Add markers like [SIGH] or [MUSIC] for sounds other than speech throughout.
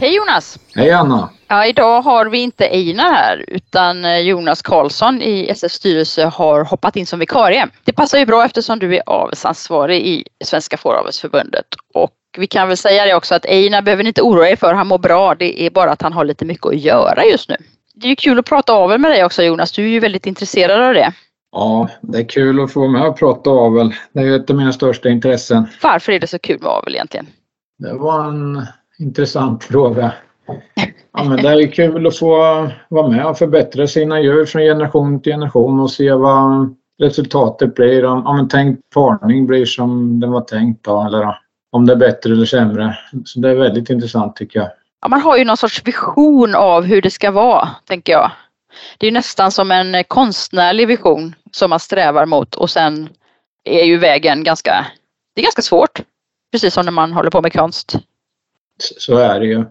Hej Jonas! Hej Anna! Ja, idag har vi inte Einar här utan eh, Jonas Karlsson i SF styrelse har hoppat in som vikarie. Det passar ju bra eftersom du är avelsansvarig i Svenska Fåravelsförbundet. Och vi kan väl säga det också att Einar behöver ni inte oroa er för, han mår bra. Det är bara att han har lite mycket att göra just nu. Det är ju kul att prata avel med dig också Jonas, du är ju väldigt intresserad av det. Ja, det är kul att få vara med och prata avel. Det är ju ett av mina största intressen. Varför är det så kul med avel egentligen? Det var en intressant fråga. Ja, men det är kul att få vara med och förbättra sina djur från generation till generation och se vad resultatet blir. Om, om en tänkt parning blir som den var tänkt då, eller om det är bättre eller sämre. Så det är väldigt intressant tycker jag. Ja, man har ju någon sorts vision av hur det ska vara, tänker jag. Det är nästan som en eh, konstnärlig vision som man strävar mot och sen är ju vägen ganska, det är ganska svårt. Precis som när man håller på med konst. Så är det ju. Jag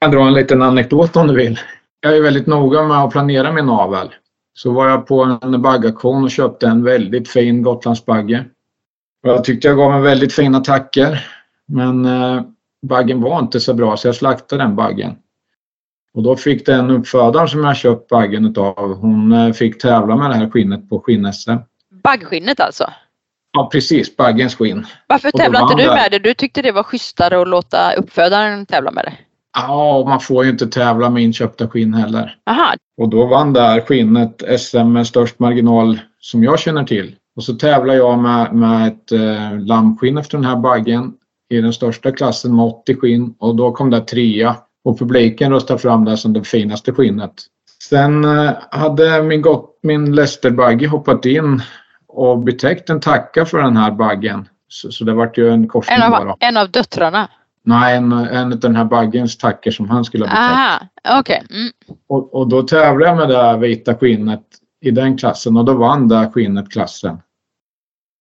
kan dra en liten anekdot om du vill. Jag är väldigt noga med att planera min avel. Så var jag på en baggaktion och köpte en väldigt fin Gotlandsbagge. Jag tyckte jag gav en väldigt fina tacker. Men eh, baggen var inte så bra så jag slaktade den baggen. Och då fick den uppfödaren som jag köpt baggen utav, hon eh, fick tävla med det här skinnet på skinn-SM. Baggskinnet alltså? Ja precis, baggens skinn. Varför tävlade inte du med det? Du tyckte det var schysstare att låta uppfödaren tävla med det? Ja, man får ju inte tävla med inköpta skinn heller. Aha. Och då vann där skinnet SM med störst marginal som jag känner till. Och så tävlar jag med, med ett eh, lammskinn efter den här baggen i den största klassen med 80 skinn och då kom det trea och publiken röstade fram det som det finaste skinnet. Sen eh, hade min, gott, min Lesterbagge hoppat in och betäckt en tacka för den här baggen. Så, så det vart ju en korsning En bara. av, en av döttrarna? Nej, en, en av den här baggens tackor som han skulle ha betäckt. Aha, okej. Mm. Och, och då tävlade jag med det här vita skinnet i den klassen och då vann det skinnet klassen.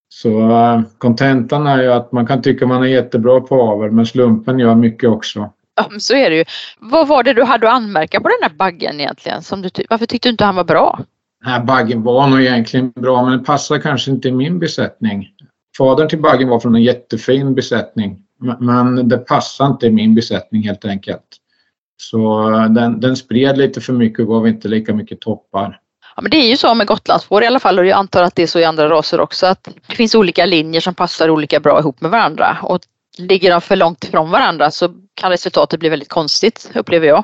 Så eh, kontentan är ju att man kan tycka man är jättebra på avel men slumpen gör mycket också. Men så är det ju. Vad var det du hade att anmärka på den här baggen egentligen? Som du, ty- varför tyckte du inte han var bra? Den här baggen var nog egentligen bra men den passar kanske inte i min besättning. Fadern till baggen var från en jättefin besättning men- det passar inte i min besättning helt enkelt. Så eh, den, den spred lite för mycket och gav inte lika mycket toppar. Ja, men det är ju så med gotlandsfår i alla fall och jag antar att det är så i andra raser också att det finns olika linjer som passar olika bra ihop med varandra och ligger de för långt ifrån varandra så kan resultatet bli väldigt konstigt upplever jag.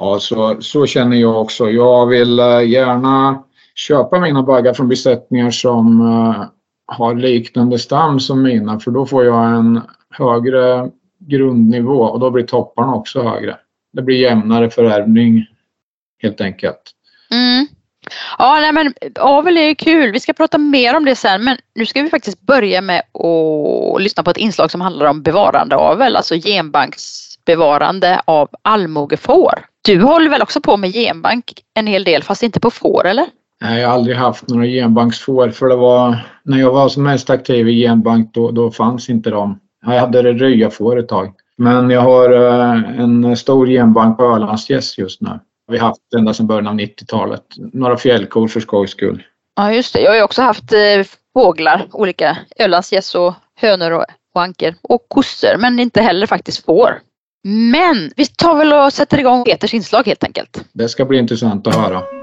Ja, så, så känner jag också. Jag vill eh, gärna köpa mina baggar från besättningar som eh, har liknande stam som mina för då får jag en högre grundnivå och då blir topparna också högre. Det blir jämnare förärvning helt enkelt. Mm. Ja, nej, men avel är kul. Vi ska prata mer om det sen men nu ska vi faktiskt börja med att lyssna på ett inslag som handlar om bevarandeavel, alltså genbanksbevarande av allmogefår. Du håller väl också på med genbank en hel del fast inte på får eller? Nej, jag har aldrig haft några genbanksfår för det var när jag var som mest aktiv i genbank då, då fanns inte de. Jag hade det röja ett tag. Men jag har eh, en stor genbank på Ölandsgäss just nu. Vi har haft ända sedan början av 90-talet. Några fjällkor för skojs skull. Ja just det, jag har ju också haft eh, fåglar, olika ölandsgäss och hönor och, och anker och kossor men inte heller faktiskt får. Men vi tar väl och sätter igång Peters inslag helt enkelt. Det ska bli intressant att höra.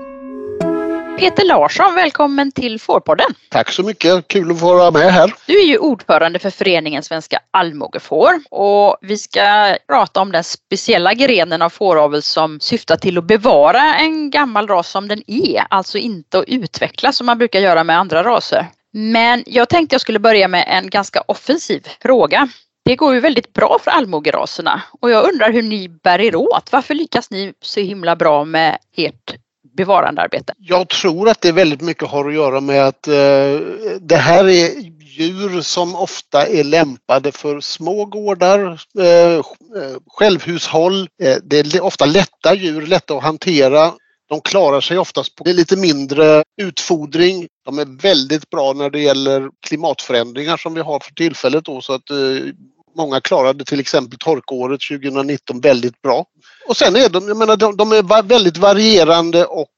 Peter Larsson, välkommen till Fårpodden. Tack så mycket, kul att få vara med här. Du är ju ordförande för föreningen Svenska Allmogefår och vi ska prata om den speciella grenen av fåravel som syftar till att bevara en gammal ras som den är, alltså inte att utveckla som man brukar göra med andra raser. Men jag tänkte jag skulle börja med en ganska offensiv fråga. Det går ju väldigt bra för allmogeraserna och jag undrar hur ni bär er åt. Varför lyckas ni så himla bra med ert bevarandearbete? Jag tror att det väldigt mycket har att göra med att eh, det här är djur som ofta är lämpade för små gårdar, eh, eh självhushåll. Eh, det är ofta lätta djur, lätta att hantera. De klarar sig oftast på lite mindre utfodring. De är väldigt bra när det gäller klimatförändringar som vi har för tillfället då så att eh, många klarade till exempel torkåret 2019 väldigt bra. Och sen är de, jag menar, de, de är väldigt varierande och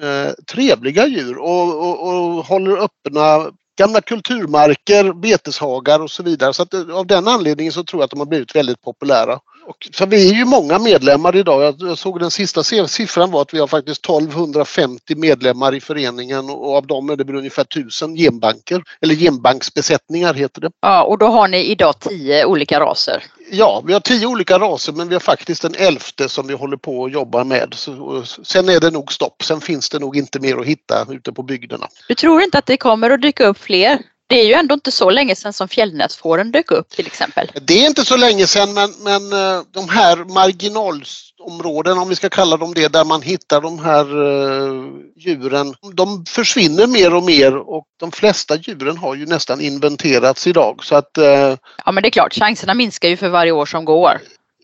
eh, trevliga djur och, och, och håller öppna gamla kulturmarker, beteshagar och så vidare. Så att eh, av den anledningen så tror jag att de har blivit väldigt populära. Och, så vi är ju många medlemmar idag. Jag, jag såg den sista siffran var att vi har faktiskt 1250 medlemmar i föreningen och av dem är det ungefär 1000 genbanker eller genbanksbesättningar heter det. Ja, och då har ni idag tio olika raser. Ja, vi har tio olika raser men vi har faktiskt en elfte som vi håller på att jobba med. Så, sen är det nog stopp. Sen finns det nog inte mer att hitta ute på bygderna. Du tror inte att det kommer att dyka upp fler? Det är ju ändå inte så länge sedan som fjällnätsfåren dök upp till exempel. Det är inte så länge sedan men, men eh, de här marginalområdena, om vi ska kalla dem det, där man hittar de här uh, djuren, de försvinner mer och mer och de flesta djuren har ju nästan inventerats idag. Så att, uh, ja men det är klart, chanserna minskar ju för varje år som går.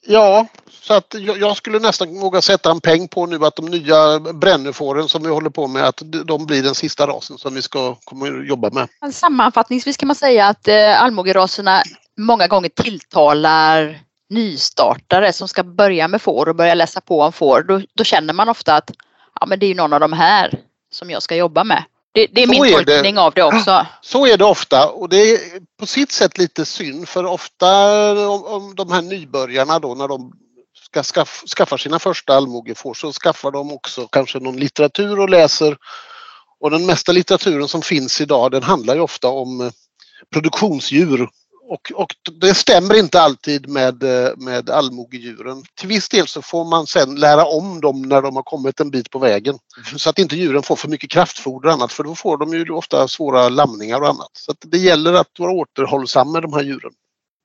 Ja, så att jag skulle nästan våga sätta en peng på nu att de nya brännefåren som vi håller på med, att de blir den sista rasen som vi ska komma att jobba med. Sammanfattningsvis kan man säga att eh, allmogeraserna många gånger tilltalar nystartare som ska börja med får och börja läsa på om får. Då, då känner man ofta att ja, men det är någon av de här som jag ska jobba med. Det, det är min är tolkning det. av det också. Så är det ofta och det är på sitt sätt lite synd för ofta om, om de här nybörjarna då när de ska skaff, skaffa sina första allmogefår så skaffar de också kanske någon litteratur och läser. Och den mesta litteraturen som finns idag den handlar ju ofta om eh, produktionsdjur. Och, och det stämmer inte alltid med, eh, med allmogedjuren. Till viss del så får man sen lära om dem när de har kommit en bit på vägen. Så att inte djuren får för mycket kraftfoder och annat för då får de ju ofta svåra lamningar och annat. Så det gäller att vara återhållsam med de här djuren.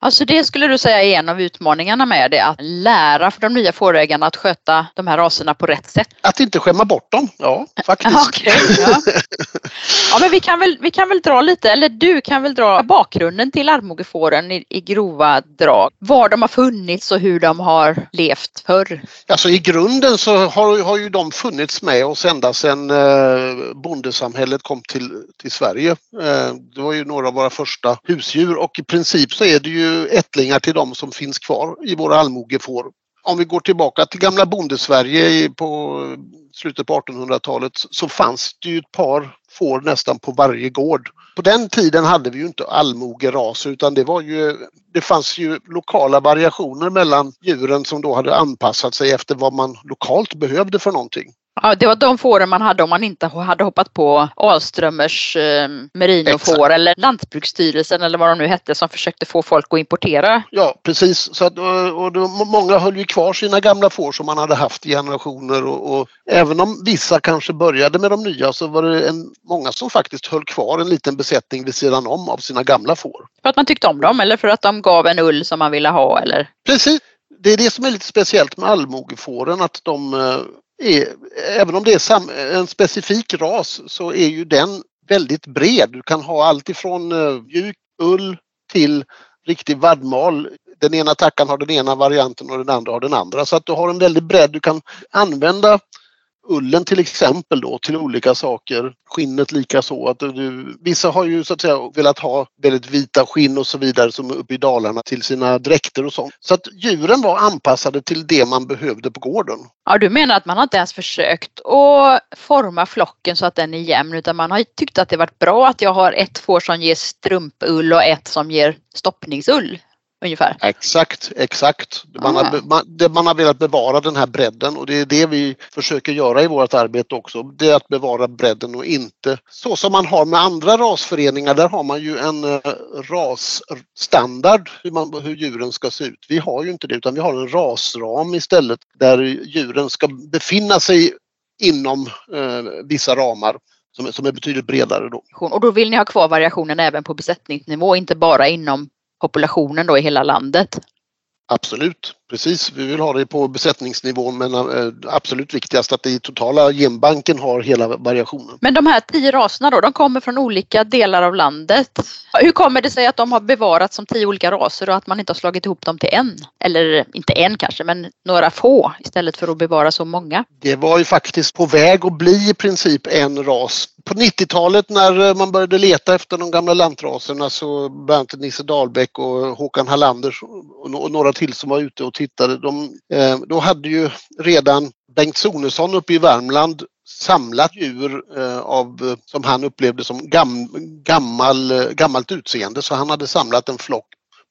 Alltså det skulle du säga är en av utmaningarna med det, att lära för de nya fårägarna att sköta de här raserna på rätt sätt? Att inte skämma bort dem, ja faktiskt. [LAUGHS] okay, ja. ja men vi kan, väl, vi kan väl dra lite, eller du kan väl dra bakgrunden till armogefåren i, i grova drag. Var de har funnits och hur de har levt förr. Alltså i grunden så har, har ju de funnits med oss ända sedan eh, bondesamhället kom till, till Sverige. Eh, det var ju några av våra första husdjur och i princip så är det ju ättlingar till de som finns kvar i våra allmogefår. Om vi går tillbaka till gamla bondesverige på slutet på 1800-talet så fanns det ju ett par får nästan på varje gård. På den tiden hade vi ju inte allmogeraser utan det var ju, det fanns ju lokala variationer mellan djuren som då hade anpassat sig efter vad man lokalt behövde för någonting. Ja, det var de fåren man hade om man inte hade hoppat på Alströmers eh, merinofår eller Lantbruksstyrelsen eller vad de nu hette som försökte få folk att importera. Ja precis, så att, och då, många höll ju kvar sina gamla får som man hade haft i generationer och, och, även om vissa kanske började med de nya så var det en, många som faktiskt höll kvar en liten besättning vid sidan om av sina gamla får. För att man tyckte om dem eller för att de gav en ull som man ville ha eller? Precis, det är det som är lite speciellt med allmogefåren att de eh, är, även om det är en specifik ras så är ju den väldigt bred. Du kan ha allt ifrån eh, mjuk ull till riktig vadmal. Den ena tackan har den ena varianten och den andra har den andra. Så att du har en väldig bredd. Du kan använda ullen till exempel då till olika saker. Skinnet lika så. Att du, vissa har ju så att säga velat ha väldigt vita skinn och så vidare som uppe i Dalarna till sina dräkter och sånt. Så att djuren var anpassade till det man behövde på gården. Ja, du menar att man har inte ens försökt att forma flocken så att den är jämn utan man har tyckt att det varit bra att jag har ett får som ger strumpull och ett som ger stoppningsull? Ungefär? Exakt, exakt. Man har, man, man har velat bevara den här bredden och det är det vi försöker göra i vårt arbete också. Det är att bevara bredden och inte så som man har med andra rasföreningar. Där har man ju en uh, rasstandard hur, man, hur djuren ska se ut. Vi har ju inte det utan vi har en rasram istället där djuren ska befinna sig inom uh, vissa ramar som, som är betydligt bredare då. Och då vill ni ha kvar variationen även på besättningsnivå, inte bara inom populationen då i hela landet? Absolut, precis. Vi vill ha det på besättningsnivån men eh, absolut viktigast att det i totala genbanken har hela variationen. Men de här tio raserna då, de kommer från olika delar av landet. Hur kommer det sig att de har bevarats som tio olika raser och att man inte har slagit ihop dem till en? Eller inte en kanske, men några få istället för att bevara så många? Det var ju faktiskt på väg att bli i princip en ras på 90-talet när man började leta efter de gamla lantraserna så bland annat Nisse Dahlbäck och Håkan Hallander och några till som var ute och tittade. De, eh, då hade ju redan Bengt Sonesson uppe i Värmland samlat djur eh, av, eh, som han upplevde som gam, gammal, eh, gammalt utseende. Så han hade samlat en flock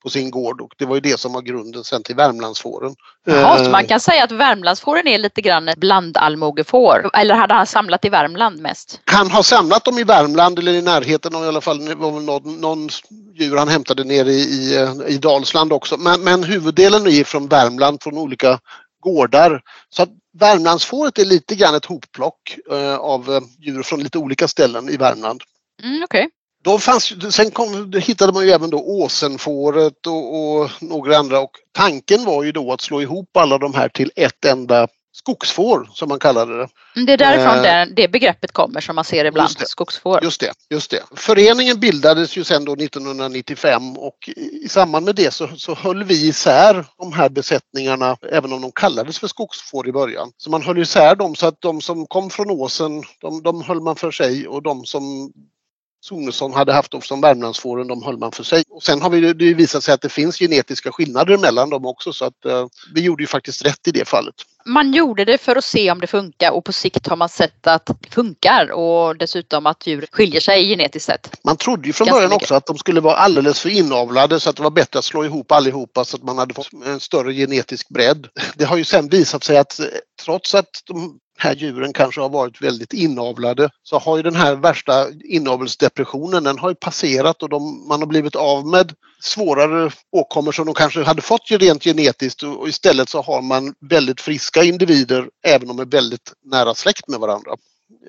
på sin gård och det var ju det som var grunden sen till Värmlandsfåren. Jaha, så man kan säga att Värmlandsfåren är lite grann ett blandallmogefår eller hade han samlat i Värmland mest? Han har samlat dem i Värmland eller i närheten av i alla fall någon, någon djur han hämtade nere i, i, i Dalsland också. Men, men huvuddelen är från Värmland från olika gårdar. Så att Värmlandsfåret är lite grann ett hopplock eh, av djur från lite olika ställen i Värmland. Mm, okay. Då fanns, sen kom, hittade man ju även då åsenfåret och, och, några andra och tanken var ju då att slå ihop alla de här till ett enda skogsfår som man kallade det. Mm, det är därifrån eh, det, det begreppet kommer som man ser ibland, just skogsfår. Just det, just det. Föreningen bildades ju sen då 1995 och i samband med det så, så höll vi isär de här besättningarna, även om de kallades för skogsfår i början. Så man höll isär dem så att de som kom från åsen, de, de höll man för sig och de som Sonesson hade haft dem som Värmlandsfåren, de höll man för sig. Och sen har vi, det visat sig att det finns genetiska skillnader mellan dem också så att uh, vi gjorde ju faktiskt rätt i det fallet. Man gjorde det för att se om det funkar och på sikt har man sett att det funkar och dessutom att djur skiljer sig genetiskt sett. Man trodde ju från början mycket. också att de skulle vara alldeles för inavlade så att det var bättre att slå ihop allihopa så att man hade fått en större genetisk bredd. Det har ju sen visat sig att eh, trots att de här djuren kanske har varit väldigt inavlade så har ju den här värsta inavelsdepressionen den har ju passerat och de, man har blivit av med svårare åkommor som de kanske hade fått rent genetiskt och istället så har man väldigt friska individer även om de är väldigt nära släkt med varandra.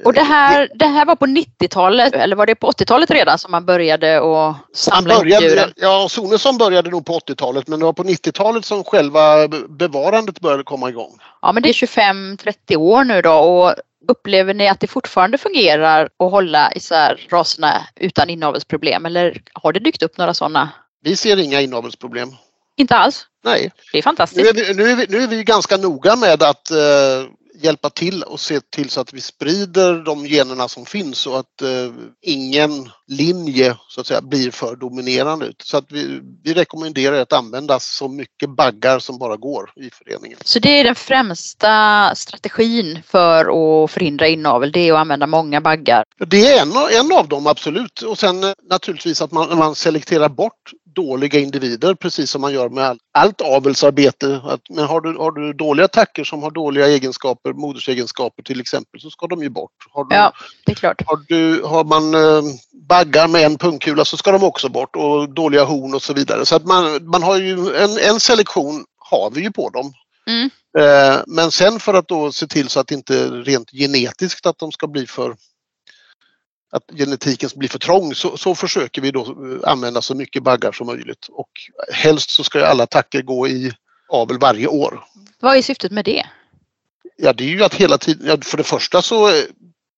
Och det här, det här var på 90-talet eller var det på 80-talet redan som man började att samla man började, djuren? Ja, Sonesson började nog på 80-talet men det var på 90-talet som själva bevarandet började komma igång. Ja men det är 25-30 år nu då och upplever ni att det fortfarande fungerar att hålla isär raserna utan inavelsproblem eller har det dykt upp några sådana? Vi ser inga inavelsproblem. Inte alls? Nej. Det är fantastiskt. Nu är vi, nu är vi, nu är vi ganska noga med att eh, hjälpa till och se till så att vi sprider de generna som finns så att eh, ingen linje så att säga blir för dominerande. Så att vi, vi rekommenderar att använda så mycket baggar som bara går i föreningen. Så det är den främsta strategin för att förhindra inavel, det är att använda många baggar? Det är en, en av dem absolut och sen eh, naturligtvis att man, man selekterar bort dåliga individer precis som man gör med all, allt avelsarbete. Att, men har du, har du dåliga tacker som har dåliga egenskaper, modersegenskaper till exempel, så ska de ju bort. Har du, ja, det är klart. Har, du, har man eh, baggar med en pungkula så ska de också bort och dåliga horn och så vidare. Så att man, man har ju en, en selektion har vi ju på dem. Mm. Eh, men sen för att då se till så att inte rent genetiskt att de ska bli för att genetiken blir för trång så, så, försöker vi då eh, använda så mycket baggar som möjligt och helst så ska alla tacker gå i avel varje år. Vad är syftet med det? Ja det är ju att hela tiden, för det första så eh,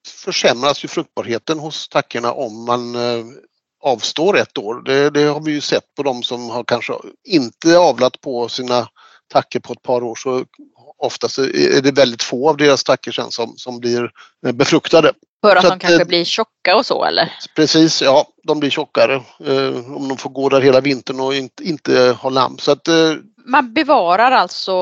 försämras ju fruktbarheten hos tackorna om man eh, avstår ett år. Det, det, har vi ju sett på de som har kanske inte avlat på sina tacker på ett par år så oftast är det väldigt få av deras tacker sen som, som blir befruktade. För att, att de kanske blir tjocka och så eller? Precis, ja de blir tjockare eh, om de får gå där hela vintern och inte, inte ha lamm. Så att, eh, man bevarar alltså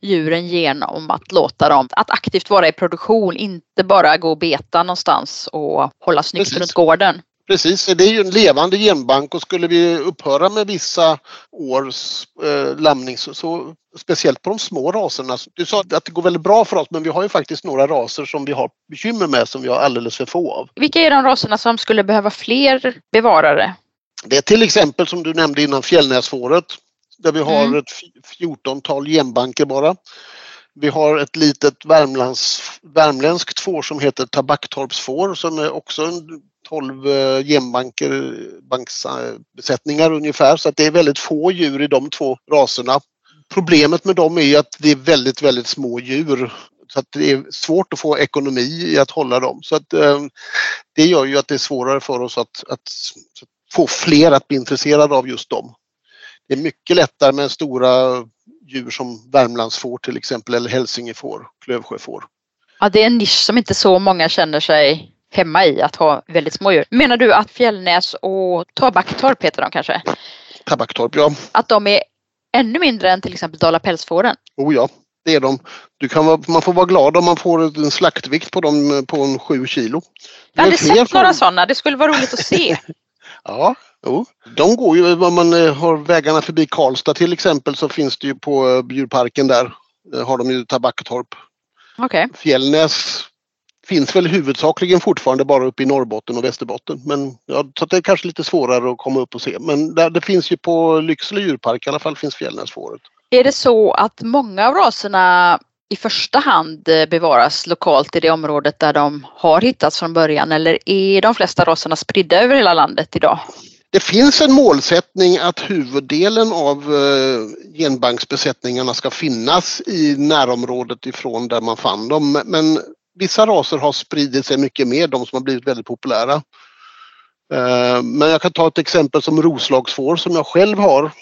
djuren genom att låta dem att aktivt vara i produktion, inte bara gå och beta någonstans och hålla snyggt Precis. runt gården. Precis, det är ju en levande genbank och skulle vi upphöra med vissa års eh, lamning så, så, speciellt på de små raserna. Du sa att det går väldigt bra för oss men vi har ju faktiskt några raser som vi har bekymmer med som vi har alldeles för få av. Vilka är de raserna som skulle behöva fler bevarare? Det är till exempel som du nämnde innan fjällnäsfåret där vi har mm. ett 14-tal genbanker bara. Vi har ett litet Värmlands, värmländskt får som heter Tabacktorpsfår som är också en 12 eh, genbanker, banksbesättningar ungefär så att det är väldigt få djur i de två raserna. Problemet med dem är att det är väldigt, väldigt små djur så att det är svårt att få ekonomi i att hålla dem. Så att, eh, det gör ju att det är svårare för oss att, att få fler att bli intresserade av just dem. Det är mycket lättare med stora djur som Värmlandsfår till exempel eller hälsingefår, klövsjöfår. Ja, det är en nisch som inte så många känner sig hemma i att ha väldigt små djur. Menar du att Fjällnäs och Tabacktorp heter de kanske? Tabacktorp, ja. Att de är ännu mindre än till exempel Dala pälsfåren? Oh ja, Det är de. Du kan vara, man får vara glad om man får en slaktvikt på dem på en 7 kilo. Jag hade sett några sådana. Det skulle vara roligt att se. [LAUGHS] ja, jo. De går ju, om man eh, har vägarna förbi Karlstad till exempel så finns det ju på eh, djurparken där. Har de ju Tabaktorp. Okay. Fjällnäs finns väl huvudsakligen fortfarande bara uppe i Norrbotten och Västerbotten. Men ja, så det är kanske lite svårare att komma upp och se. Men där, det finns ju på Lycksele djurpark i alla fall finns fjällnäsfåret. Är det så att många av raserna i första hand eh, bevaras lokalt i det området där de har hittats från början eller är de flesta raserna spridda över hela landet idag? Det finns en målsättning att huvuddelen av eh, genbanksbesättningarna ska finnas i närområdet ifrån där man fann dem. Men vissa raser har spridit sig mycket mer, de som har blivit väldigt populära. Eh, men jag kan ta ett exempel som roslagsfår som jag själv har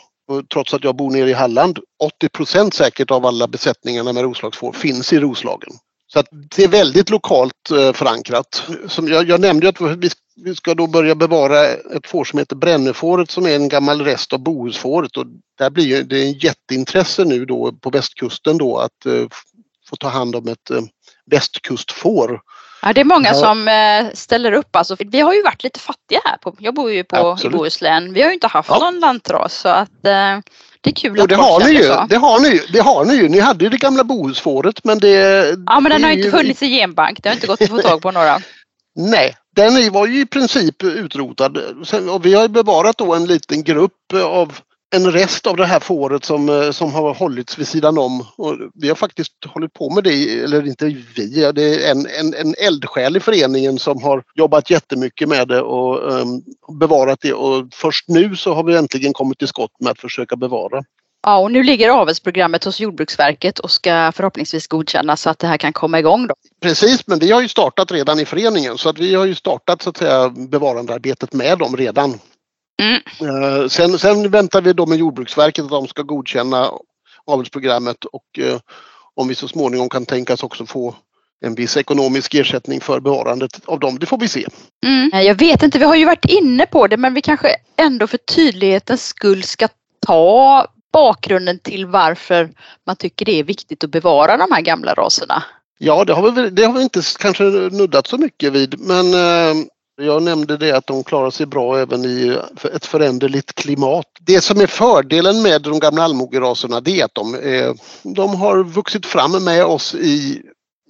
trots att jag bor nere i Halland. 80% säkert av alla besättningarna med roslagsfår finns i Roslagen. Så att det är väldigt lokalt eh, förankrat. Som jag, jag nämnde att vi, vi ska då börja bevara ett får som heter Brännefåret som är en gammal rest av Bohusfåret och där blir det en jätteintresse nu då på västkusten då att eh, få ta hand om ett uh, västkustfår. Ja, det är många ja. som ställer upp. Alltså, vi har ju varit lite fattiga här. På, jag bor ju på, i Bohuslän. Vi har ju inte haft ja. någon lantras så att det är kul jo, att det har, ni ju, så. det har ni ju. Det har ni ju. Ni hade ju det gamla Bohusfåret men det... Ja men den har inte funnits i genbank. Det har inte gått att få tag på några. [LAUGHS] Nej, den var ju i princip utrotad. Och vi har bevarat då en liten grupp av en rest av det här fåret som, eh, som har hållits vid sidan om. Och vi har faktiskt hållit på med det, eller inte vi, det är en, en, en eldsjäl i föreningen som har jobbat jättemycket med det och um, bevarat det och först nu så har vi äntligen kommit till skott med att försöka bevara. Ja, och nu ligger avelsprogrammet hos Jordbruksverket och ska förhoppningsvis godkännas så att det här kan komma igång. Då. Precis, men vi har ju startat redan i föreningen så att vi har ju startat så att säga bevarandearbetet med dem redan. Mm. Eh, sen, sen, väntar vi då med Jordbruksverket att de ska godkänna avelsprogrammet och eh, om vi så småningom kan tänkas också få en viss ekonomisk ersättning för bevarandet av dem. Det får vi se. Mm. Jag vet inte, vi har ju varit inne på det men vi kanske ändå för tydlighetens skull ska ta bakgrunden till varför man tycker det är viktigt att bevara de här gamla raserna. Ja, det har vi, det har vi inte kanske nuddat så mycket vid men eh, jag nämnde det att de klarar sig bra även i ett föränderligt klimat. Det som är fördelen med de gamla allmogeraserna det är att de, är, de har vuxit fram med oss i,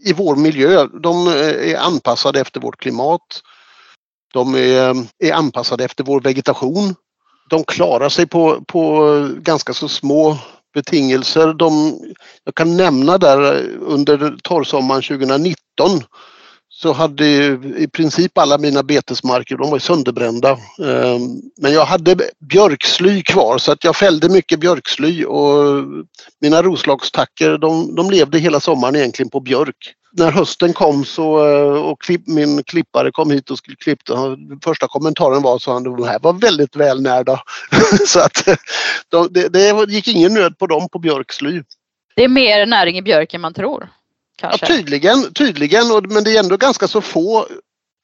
i vår miljö. De eh, är anpassade efter vårt klimat. De är, eh, är anpassade efter vår vegetation. De klarar sig på, på ganska så små betingelser. De, jag kan nämna där under torrsommaren 2019 så hade i princip alla mina betesmarker, de var sönderbrända. Ehm, men jag hade björksly kvar så att jag fällde mycket björksly och mina roslagstacker de, de levde hela sommaren egentligen på björk. När hösten kom så, eh, och min klippare kom hit och skulle klippa, första kommentaren var att de här var väldigt välnärda. [LAUGHS] så att de, det, det gick ingen nöd på dem på björksly. Det är mer näring i björk än man tror. Kanske. Ja, tydligen, tydligen men det är ändå ganska så få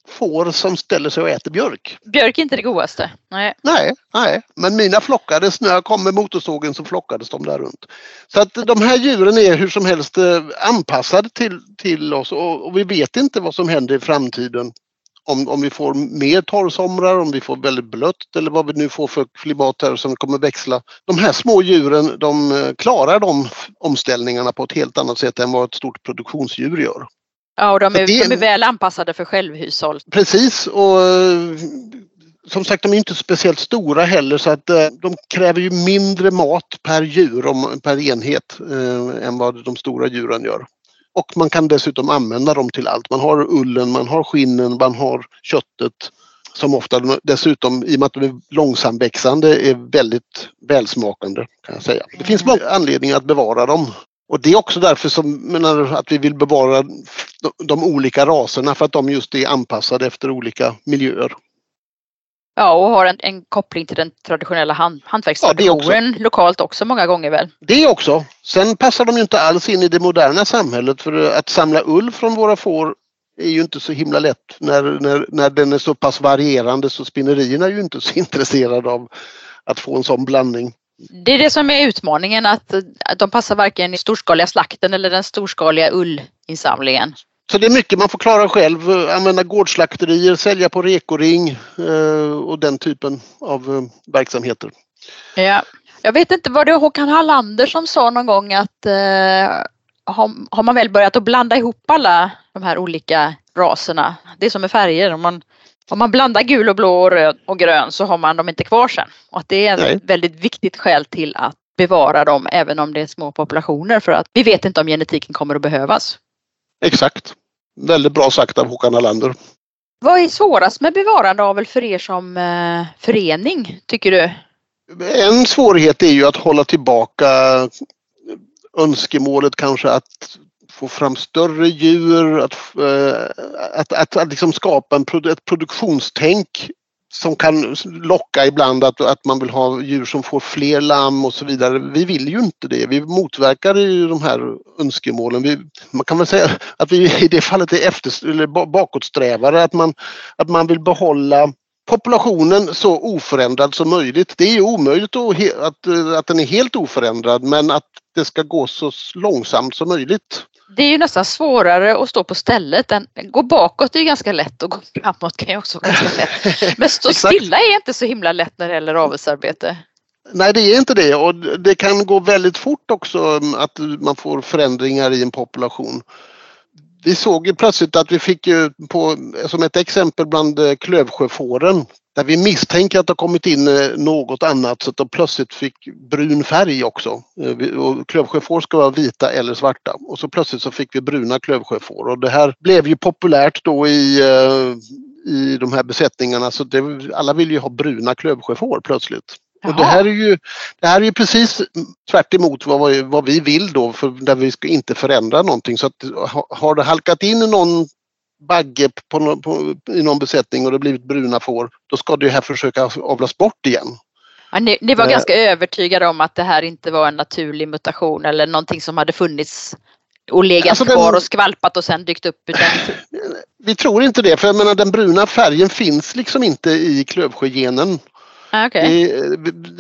får som ställer sig och äter björk. Björk är inte det godaste. Nej. Nej, nej. men mina flockades, när jag kom med motorsågen så flockades de där runt. Så att de här djuren är hur som helst eh, anpassade till, till oss och, och vi vet inte vad som händer i framtiden om, om vi får mer torrsomrar, om vi får väldigt blött eller vad vi nu får för klimat här som kommer växla. De här små djuren de eh, klarar de omställningarna på ett helt annat sätt än vad ett stort produktionsdjur gör. Ja, och de är, det, de är väl anpassade för självhushåll. Precis och eh, som sagt de är inte speciellt stora heller så att eh, de kräver ju mindre mat per djur, per enhet, än vad de stora djuren gör. Och man kan dessutom använda dem till allt. Man har ullen, man har skinnen, man har köttet som ofta dessutom, i och med att de är långsamväxande, är väldigt välsmakande. kan jag säga. Det finns många anledningar att bevara dem. Och det är också därför som, menar, att vi vill bevara de olika raserna för att de just är anpassade efter olika miljöer. Ja, och har en, en koppling till den traditionella hand, hantverkstraditionen ja, lokalt också många gånger väl? Det också. Sen passar de ju inte alls in i det moderna samhället för att samla ull från våra får är ju inte så himla lätt när, när, när den är så pass varierande så spinnerierna är ju inte så [LAUGHS] intresserade av att få en sån blandning. Det är det som är utmaningen att, att de passar varken i storskaliga slakten eller den storskaliga ullinsamlingen. Så det är mycket man får klara själv. Använda gårdsslakterier, sälja på rekoring eh, och den typen av eh, verksamheter. Ja. Jag vet inte, var det Håkan Hallander som sa någon gång att eh, har, har, man väl börjat att blanda ihop alla de här olika raserna, det är som med färger, om man, om man blandar gul och blå och röd och grön så har man dem inte kvar sen. Och att det är ett väldigt viktigt skäl till att bevara dem även om det är små populationer för att vi vet inte om genetiken kommer att behövas. Exakt. Väldigt bra sagt av Håkan Alander. Vad är svårast med bevarandeavel för er som eh, förening, tycker du? En svårighet är ju att hålla tillbaka önskemålet kanske att få fram större djur, att, eh, att, att, att liksom skapa en, ett produktionstänk som kan locka ibland att, att man vill ha djur som får fler lamm och så vidare. Vi vill ju inte det. Vi motverkar ju de här önskemålen. Vi, man kan väl säga att vi i det fallet är efter, eller bakåtsträvare, att man, att man vill behålla populationen så oförändrad som möjligt. Det är omöjligt att, att, att den är helt oförändrad men att det ska gå så långsamt som möjligt. Det är ju nästan svårare att stå på stället. Än, gå bakåt är ju ganska lätt och gå framåt kan ju också vara ganska lätt. Men stå stilla är inte så himla lätt när det gäller avelsarbete. Nej det är inte det och det kan gå väldigt fort också att man får förändringar i en population. Vi såg ju plötsligt att vi fick ju på, som ett exempel bland eh, klövsjöfåren där vi misstänker att det har kommit in eh, något annat så att de plötsligt fick brun färg också. Eh, och klövsjöfår ska vara vita eller svarta och så plötsligt så fick vi bruna klövsjöfår och det här blev ju populärt då i, i de här besättningarna så det, alla vill ju ha bruna klövsjöfår plötsligt. Och det här är ju, det här är ju precis tvärt vad, vad vi vill då, för där vi ska inte förändra någonting. Så att, har det halkat in någon bagge på, på, i någon besättning och det blivit bruna får, då ska det här försöka avlas bort igen. Ja, ni, ni, var äh, ganska övertygade om att det här inte var en naturlig mutation eller någonting som hade funnits och legat alltså kvar den, och skvalpat och sen dykt upp? Utan... Vi tror inte det, för jag menar den bruna färgen finns liksom inte i klövsjögenen. Ah, okay. Vi,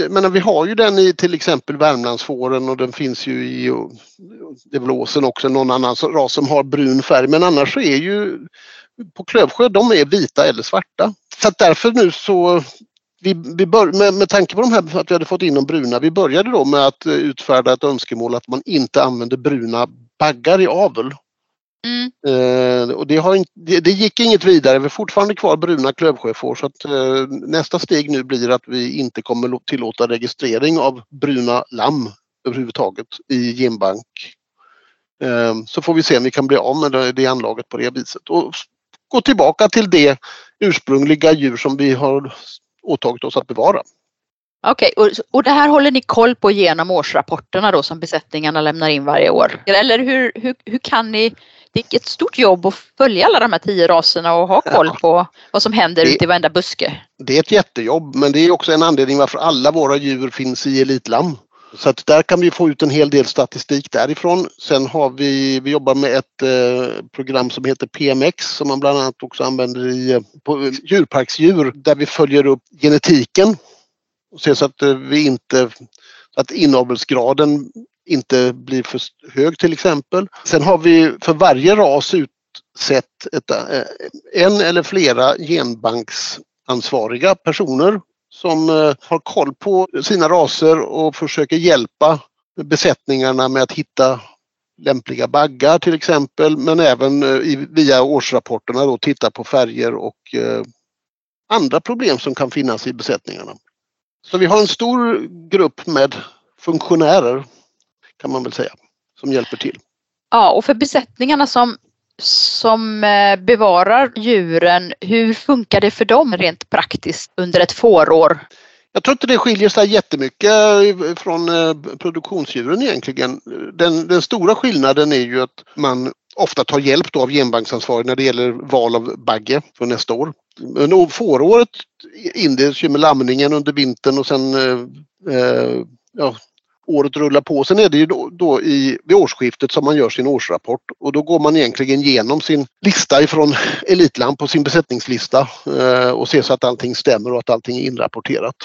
eh, men vi har ju den i till exempel Värmlandsfåren och den finns ju i Devlåsen också, någon annan ras som har brun färg. Men annars så är ju på Klövsjö, de är vita eller svarta. Så att därför nu så vi, vi bör, med, med tanke på de här, att vi hade fått in de bruna, vi började då med att eh, utfärda ett önskemål att man inte använder bruna baggar i avel. Mm. Eh, och det, har, det, det, gick inget vidare. Vi har fortfarande kvar bruna klövsjöfår så att eh, nästa steg nu blir att vi inte kommer tillåta registrering av bruna lamm överhuvudtaget i genbank. Eh, så får vi se om vi kan bli av med det, det anlaget på det viset och gå tillbaka till det ursprungliga djur som vi har åtagit oss att bevara. Okej, okay, och, och det här håller ni koll på genom årsrapporterna då som besättningarna lämnar in varje år? Eller hur, hur, hur kan ni det är ett stort jobb att följa alla de här tio raserna och ha koll på vad som händer det, ute i varenda buske. Det är ett jättejobb men det är också en anledning varför alla våra djur finns i Elitlam. Så att där kan vi få ut en hel del statistik därifrån. Sen har vi, vi jobbar med ett eh, program som heter PMX som man bland annat också använder i eh, på djurparksdjur där vi följer upp genetiken och ser så att eh, vi inte att inavelsgraden inte blir för hög till exempel. Sen har vi för varje ras utsett ett, eh, en eller flera genbanksansvariga personer som eh, har koll på sina raser och försöker hjälpa besättningarna med att hitta lämpliga baggar till exempel men även eh, via årsrapporterna då titta på färger och andra problem som kan finnas i besättningarna. Så vi har en stor grupp med funktionärer kan man väl säga, som hjälper till. Ja, och för besättningarna som, som eh, bevarar djuren, hur funkar det för dem rent praktiskt under ett fårår? Jag tror inte det skiljer sig jättemycket från eh, produktionsdjuren egentligen. Den, den stora skillnaden är ju att man ofta tar hjälp av genbanksansvarig när det gäller val av bagge för nästa år. Men fåråret inleds ju med lamningen under vintern och sen eh, eh ja, året rullar på. Sen är det ju då, då i, vid årsskiftet som man gör sin årsrapport och då går man egentligen igenom sin lista ifrån [LAUGHS] Elitland på sin besättningslista eh, och ser så att allting stämmer och att allting är inrapporterat.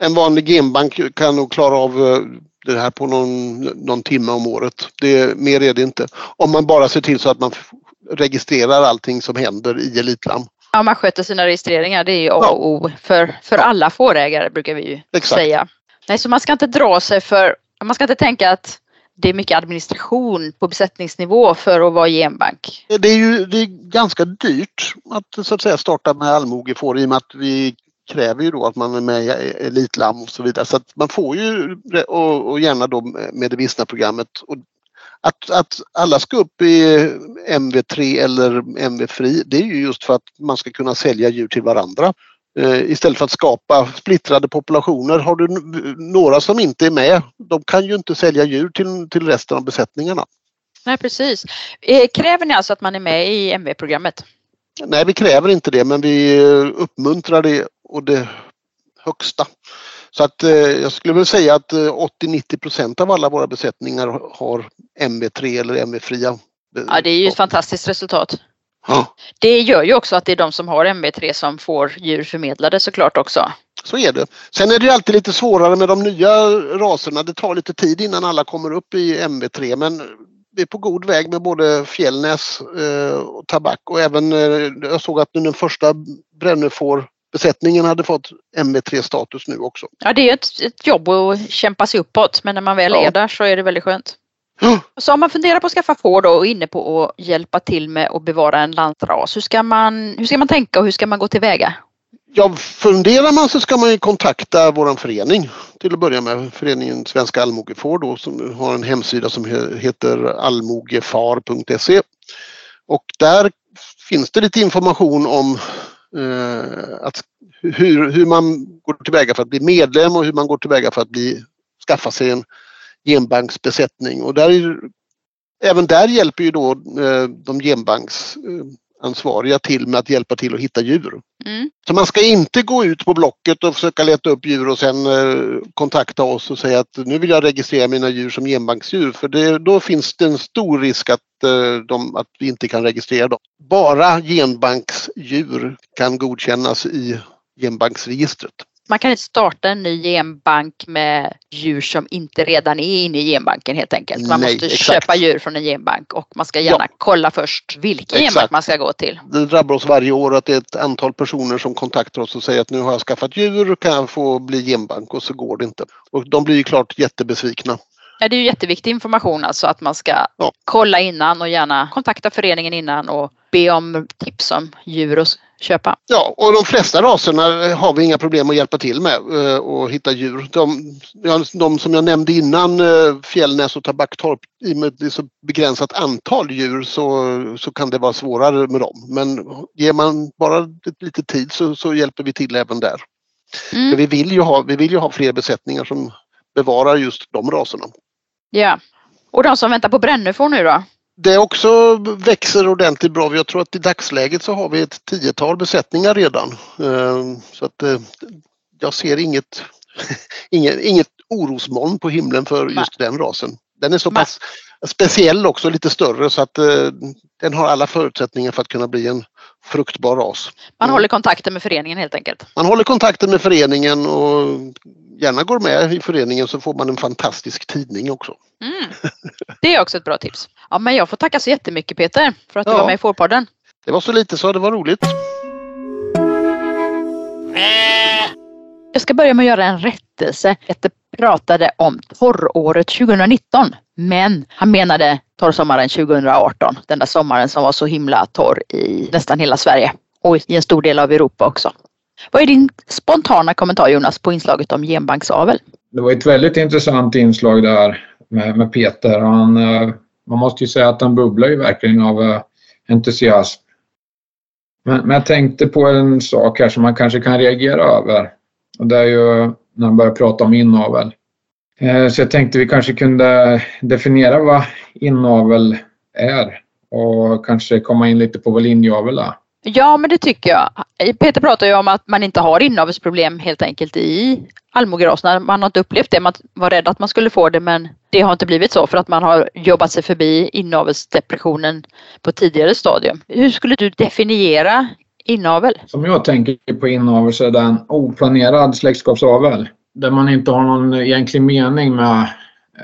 En vanlig genbank kan nog klara av eh, det här på någon, någon timme om året. Det, mer är det inte. Om man bara ser till så att man registrerar allting som händer i Elitlam. Ja, man sköter sina registreringar. Det är A och O för, för alla fårägare brukar vi ju Exakt. säga. Nej, så man ska inte dra sig för, man ska inte tänka att det är mycket administration på besättningsnivå för att vara genbank. Det är ju det är ganska dyrt att så att säga starta med allmogefår i och med att vi kräver ju då att man är med i Elitlamm och så vidare. Så att man får ju och, och gärna då med det vissna programmet. Och att, att alla ska upp i MV3 eller MV-fri det är ju just för att man ska kunna sälja djur till varandra. Eh, istället för att skapa splittrade populationer. Har du några som inte är med, de kan ju inte sälja djur till, till resten av besättningarna. Nej precis. Eh, kräver ni alltså att man är med i MV-programmet? Nej, vi kräver inte det men vi eh, uppmuntrar det och det högsta. Så att jag skulle väl säga att 80-90 procent av alla våra besättningar har MV3 eller MV-fria. Ja, det är ju ett fantastiskt resultat. Det gör ju också att det är de som har MV3 som får djur förmedlade såklart också. Så är det. Sen är det ju alltid lite svårare med de nya raserna. Det tar lite tid innan alla kommer upp i MV3 men vi är på god väg med både fjällnäs eh, och tabak och även eh, jag såg att den första brännefår besättningen hade fått MV3-status nu också. Ja, det är ett, ett jobb att kämpa sig uppåt men när man väl ja. är där så är det väldigt skönt. Så om man funderar på att skaffa får då och är inne på att hjälpa till med att bevara en lantras, hur ska man, hur ska man tänka och hur ska man gå tillväga? Ja, funderar man så ska man ju kontakta våran förening till att börja med. Föreningen Svenska Allmogefår då som har en hemsida som heter allmogefar.se. Och där finns det lite information om eh, att hur, hur man går tillväga för att bli medlem och hur man går tillväga för att bli, skaffa sig en genbanksbesättning och där, även där hjälper ju då eh, de genbanksansvariga till med att hjälpa till att hitta djur. Mm. Så man ska inte gå ut på Blocket och försöka leta upp djur och sen eh, kontakta oss och säga att nu vill jag registrera mina djur som genbanksdjur för det, då finns det en stor risk att, eh, de, att vi inte kan registrera dem. Bara genbanksdjur kan godkännas i genbanksregistret. Man kan inte starta en ny genbank med djur som inte redan är inne i genbanken helt enkelt. Man Nej, måste exakt. köpa djur från en genbank och man ska gärna Ja. kolla först vilken Exakt. genbank man ska gå till. Det drabbar oss varje år att det är ett antal personer som kontaktar oss och säger att nu har jag skaffat djur, kan jag få bli genbank? Och så går det inte. Och de blir ju klart jättebesvikna. Ja, det är ju jätteviktig information alltså att man ska Ja. kolla innan och gärna kontakta föreningen innan och be om tips om djur att köpa. Ja, och de flesta raserna har vi inga problem att hjälpa till med eh, och hitta djur. De, de som jag nämnde innan, eh, Fjällnäs och Tabaktorp, i och med att det är så begränsat antal djur så, så kan det vara svårare med dem. Men ger man bara lite tid så, så hjälper vi till även där. Mm. vi, vill ju ha, vi vill ju ha fler besättningar som bevarar just de raserna. Ja. Och de som väntar på brännefår nu då? Det också växer ordentligt bra. Jag tror att i dagsläget så har vi ett tiotal besättningar redan. Eh, Så att eh, jag ser inget, [LAUGHS] inget, inget orosmoln på himlen för Nej. just den rasen. Den är så pass speciell också, lite större så att eh, den har alla förutsättningar för att kunna bli en fruktbar ras. Man Mm. håller kontakten med föreningen helt enkelt. Man håller kontakten med föreningen och gärna går med i föreningen så får man en fantastisk tidning också. Mm. Det är också ett bra tips. Ja, men jag får tacka så jättemycket Peter för att du Ja. var med i Fårpodden. Det var så lite så det var roligt. Jag ska börja med att göra en rättelse. Peter pratade om torråret 2019 men han menade torrsommaren 2018. Den där sommaren som var så himla torr i nästan hela Sverige och i en stor del av Europa också. Vad är din spontana kommentar Jonas på inslaget om genbanksavel? Det var ett väldigt intressant inslag där med, med Peter. Han, eh, man måste ju säga att han bubblar ju verkligen av eh, entusiasm. Men, men jag tänkte på en sak här som man kanske kan reagera över. Och det är ju när han började prata om inavel. Eh, så jag tänkte vi kanske kunde definiera vad inavel är och kanske komma in lite på vad linjeavel är. Ja, men det tycker jag. Peter pratar ju om att man inte har inavelsproblem helt enkelt i allmogeraserna. Man har inte upplevt det. Man var rädd att man skulle få det men det har inte blivit så för att man har jobbat sig förbi inavelsdepressionen på tidigare stadium. Hur skulle du definiera inavel? Som jag tänker på inavel så är det en oplanerad släktskapsavel. där man inte har någon egentlig mening med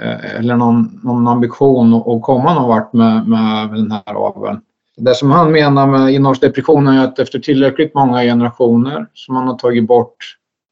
eh, eller någon, någon ambition att komma någon vart med, med den här aveln. Det som han menar med inavelsdepression är att efter tillräckligt många generationer som man har tagit bort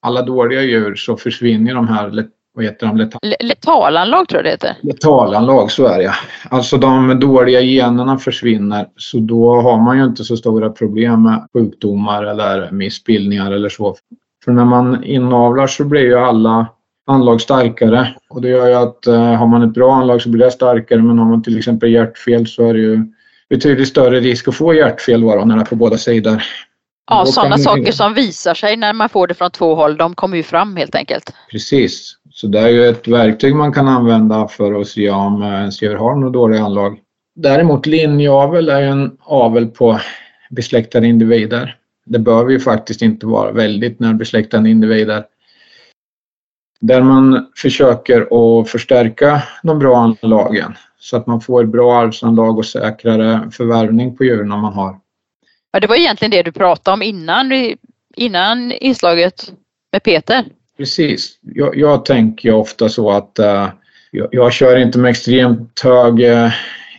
alla dåliga djur så försvinner de här vad heter de? Letal Letalanlag tror jag det heter. Letalanlag, så är det. Alltså de dåliga generna försvinner så då har man ju inte så stora problem med sjukdomar eller missbildningar eller så. För när man inavlar så blir ju alla anlag starkare och det gör ju att eh, har man ett bra anlag så blir det starkare men har man till exempel hjärtfel så är det ju betydligt större risk att få hjärtfel då, när det är på båda sidor. Ja, sådana saker som visar sig när man får det från två håll, de kommer ju fram helt enkelt. Precis. Så det är ju ett verktyg man kan använda för att se om eh, ens djur har något dåligt anlag. Däremot linjeavel är ju en avel på besläktade individer. Det behöver ju faktiskt inte vara väldigt närbesläktade individer. Där man försöker att förstärka de bra anlagen så att man får bra arvsanlag och säkrare förvärvning på djuren man har. Ja, det var egentligen det du pratade om innan, innan inslaget med Peter. Precis. Jag, jag tänker ofta så att uh, jag, jag, kör inte med extremt hög uh,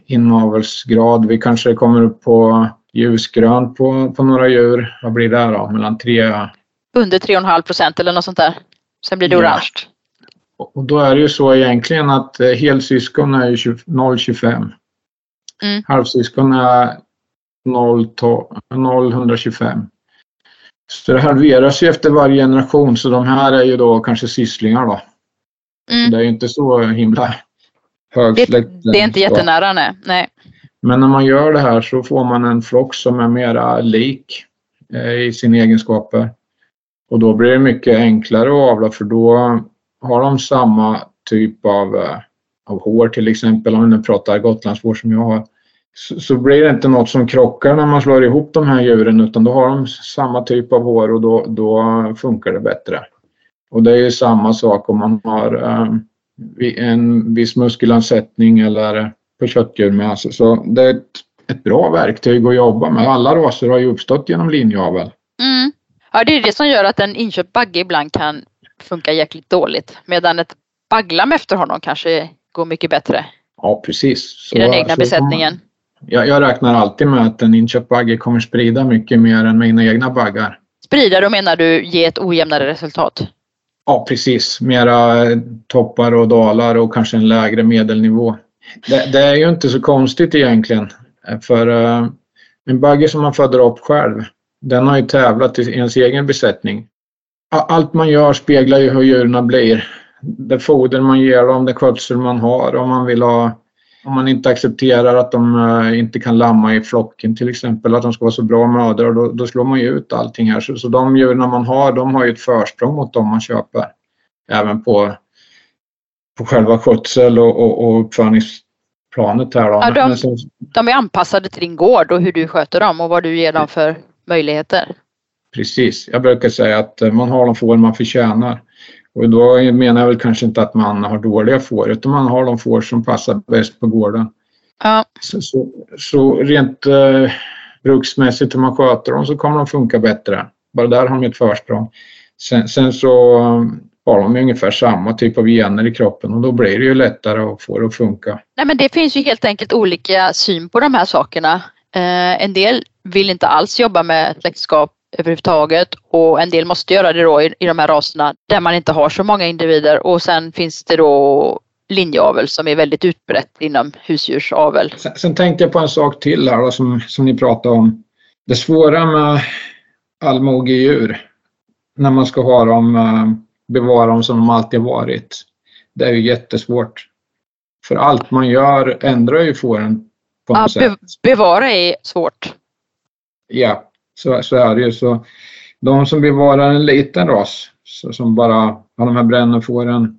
inavelsgrad. Vi kanske kommer upp på ljusgrönt på, på några djur. Vad blir det då? Mellan 3... Under 3,5 procent eller något sånt där. Sen blir det ja. orange. Och då är det ju så egentligen att uh, helsyskon är 0,25. Mm. Halvsyskon är 0,125. Så det halveras ju efter varje generation så de här är ju då kanske sysslingar då. Mm. det är ju inte så himla hög det, det är inte jättenära nej. nej. Men när man gör det här så får man en flock som är mera lik eh, i sina egenskaper. Och då blir det mycket enklare att avla för då har de samma typ av, eh, av hår till exempel om nu pratar gotlandshår som jag har så, så blir det inte något som krockar när man slår ihop de här djuren utan då har de samma typ av hår och då, då funkar det bättre. Och det är ju samma sak om man har um, en viss muskelansättning eller på köttdjur med. Alltså, så det är ett, ett, bra verktyg att jobba med. Alla raser har ju uppstått genom linjeavel. Mm. Ja, det är det som gör att en inköpt bagge ibland kan funka jäkligt dåligt medan ett baglam efter honom kanske går mycket bättre. Ja, precis. Så, I den egna besättningen jag, jag räknar alltid med att en inköpt bagge kommer sprida mycket mer än mina egna baggar. Sprida, då menar du ge ett ojämnare resultat? Ja, precis. Mera toppar och dalar och kanske en lägre medelnivå. Det, det är ju inte så konstigt egentligen. För uh, en bagge som man föder upp själv, den har ju tävlat i ens egen besättning. Allt man gör speglar ju hur djuren blir. Det foder man ger dem, det skötsel man har, om man vill ha om man inte accepterar att de eh, inte kan lamma i flocken till exempel, att de ska vara så bra mödrar, då, då slår man ju ut allting här. Så, så de djuren man har, de har ju ett försprång mot de man köper. Även på, på själva skötsel och, och, och uppfödningsplanet här. Då. Ja, de, så, de är anpassade till din gård och hur du sköter dem och vad du ger dem för möjligheter. Precis, jag brukar säga att eh, man har de får man förtjänar. Och då menar jag väl kanske inte att man har dåliga får utan man har de får som passar bäst på gården. Ja. Så, så, så rent eh, bruksmässigt hur man sköter dem så kommer de funka bättre. Bara där har de ett försprång. Sen, sen så har de ungefär samma typ av gener i kroppen och då blir det ju lättare att få det att funka. Nej men det finns ju helt enkelt olika syn på de här sakerna. Eh, en del vill inte alls jobba med släktskap överhuvudtaget och en del måste göra det då i, i de här raserna där man inte har så många individer och sen finns det då linjeavel som är väldigt utbrett inom husdjursavel. Sen, sen tänkte jag på en sak till här då, som, som ni pratade om. Det svåra med allmogedjur när man ska ha dem, eh, bevara dem som de alltid varit. Det är ju jättesvårt. För allt man gör ändrar ju fåren på något ja, sätt. Bevara är svårt. Ja, så, så är det ju. Så de som bevarar en liten ras, så, som bara har de här brännefåren,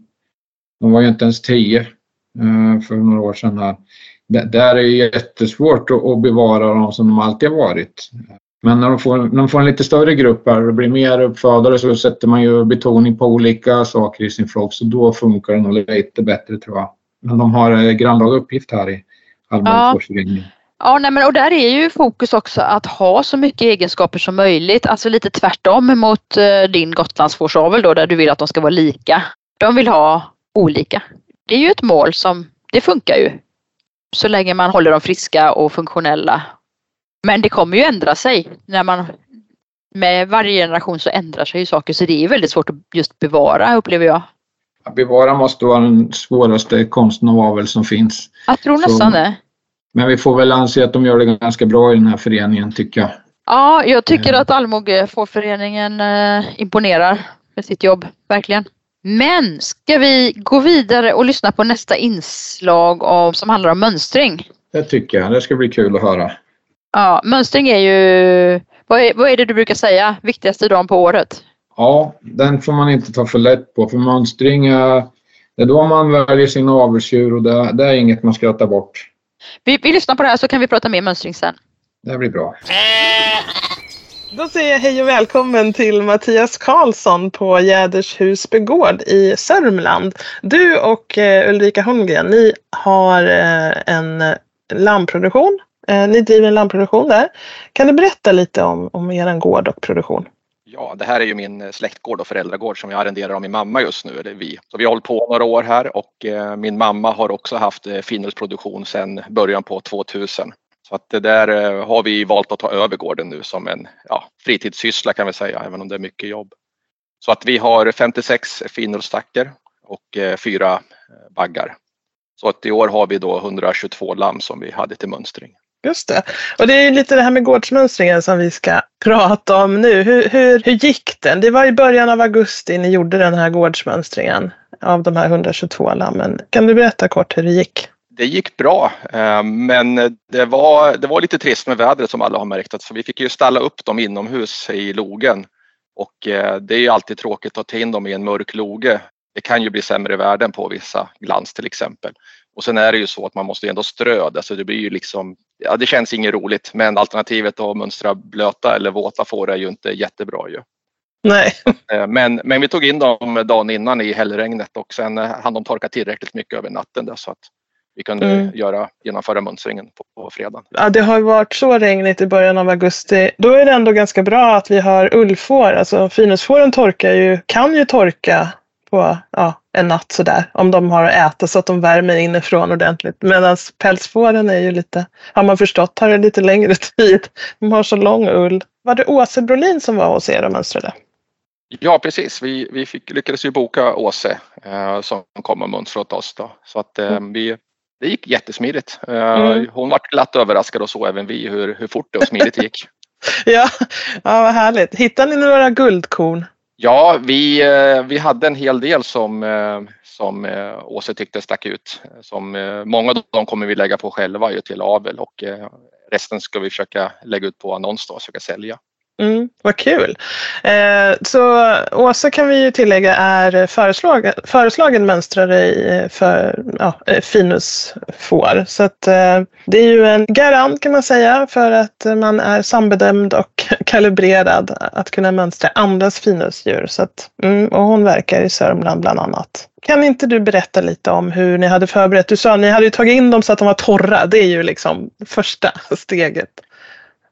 de var ju inte ens tio eh, för några år sedan här. Där är det jättesvårt att, bevara dem som de alltid har varit. Men när de får, när de får en lite större grupp här och det blir mer uppfödare så sätter man ju betoning på olika saker i sin flock så då funkar det nog lite bättre tror jag. Men de har en grannlaga uppgift här i Allmänna ja. Ja, nej, men och där är ju fokus också att ha så mycket egenskaper som möjligt. Alltså lite tvärtom mot eh, din Gotlandsfårsavel då där du vill att de ska vara lika. De vill ha olika. Det är ju ett mål som, det funkar ju. Så länge man håller dem friska och funktionella. Men det kommer ju ändra sig när man med varje generation så ändrar sig ju saker så det är väldigt svårt att just bevara upplever jag. Att bevara måste vara den svåraste konsten av avel som finns. Jag tror nästan det. Men vi får väl anse att de gör det ganska bra i den här föreningen tycker jag. Ja, jag tycker att Allmogefårföreningen eh, imponerar med sitt jobb, verkligen. Men ska vi gå vidare och lyssna på nästa inslag av, som handlar om mönstring? Det tycker jag. Det ska bli kul att höra. Ja, mönstring är ju, vad är, vad är det du brukar säga, viktigaste dagen på året? Ja, den får man inte ta för lätt på för mönstring är, det är då man väljer sin avelsdjur och det, det är inget man skrattar bort. Vi, vi lyssnar på det här så kan vi prata mer mönstring sen. Det blir bra. Då säger jag hej och välkommen till Mattias Karlsson på Jädershusby gård i Sörmland. Du och eh, Ulrika Holmgren, ni har eh, en lammproduktion. Eh, ni driver en lammproduktion där. Kan du berätta lite om, om er gård och produktion? Ja, det här är ju min eh, släktgård och föräldragård som jag arrenderar av min mamma just nu, eller vi. Så vi har hållit på några år här och eh, min mamma har också haft eh, finusproduktion sedan början på 2000. Så att det där eh, har vi valt att ta över gården nu som en ja, fritidssyssla kan vi säga, även om det är mycket jobb. Så att vi har 56 finullstacker och eh, fyra eh, baggar. Så att i år har vi då 122 lamm som vi hade till mönstring. Just det. Och det är lite det här med gårdsmönstringen som vi ska prata om nu. Hur, hur, hur gick den? Det var i början av augusti ni gjorde den här gårdsmönstringen av de här 122 lammen. Kan du berätta kort hur det gick? Det gick bra, eh, men det var, det var lite trist med vädret som alla har märkt. Så vi fick ju ställa upp dem inomhus i logen och eh, det är ju alltid tråkigt att ta in dem i en mörk loge. Det kan ju bli sämre värden på vissa glans till exempel. Och sen är det ju så att man måste ändå strö det, så det blir ju liksom, ja det känns inget roligt men alternativet att mönstra blöta eller våta får är ju inte jättebra ju. Nej. [LAUGHS] Eh, men, men vi tog in dem dagen innan i hällregnet och sen hann de torka tillräckligt mycket över natten där, så att vi kunde mm. göra, genomföra mönstringen på, på fredagen. Ja, det har varit så regnigt i början av augusti. Då är det ändå ganska bra att vi har ullfår. Alltså finusfåren torkar ju, kan ju torka på ja, en natt sådär. Om de har att äta så att de värmer inifrån ordentligt. Medan pälsfåren är ju lite, har man förstått, tar det lite längre [LAUGHS] tid. De har så lång ull. Var det Åse Brolin som var hos er och mönstrade? Ja precis, vi, vi fick, lyckades ju boka Åse eh, som kom och mönstrade åt oss. Då. Så att eh, mm. vi, det gick jättesmidigt. Eh, mm. Hon var glatt överraskad och så även vi hur, hur fort och smidigt det gick. [LAUGHS] ja, ja, vad härligt. Hittade ni några guldkorn? Ja, vi, eh, vi hade en hel del som, eh, som eh, Åse tyckte stack ut. Som, många av dem kommer vi lägga på själva ju till avel och resten ska vi försöka lägga ut på annons och försöka sälja. Mm, vad kul! Eh, så Åsa kan vi ju tillägga är föreslagen, föreslagen mönstrare för ja, eh, finusfår. Så att, eh, det är ju en garant kan man säga för att man är sambedömd och [LAUGHS] kalibrerad att kunna mönstra andras finusdjur. Så att, mm, och hon verkar i Sörmland bland annat. Kan inte du berätta lite om hur ni hade förberett? Du sa att ni hade ju tagit in dem så att de var torra. Det är ju liksom första [LAUGHS] steget.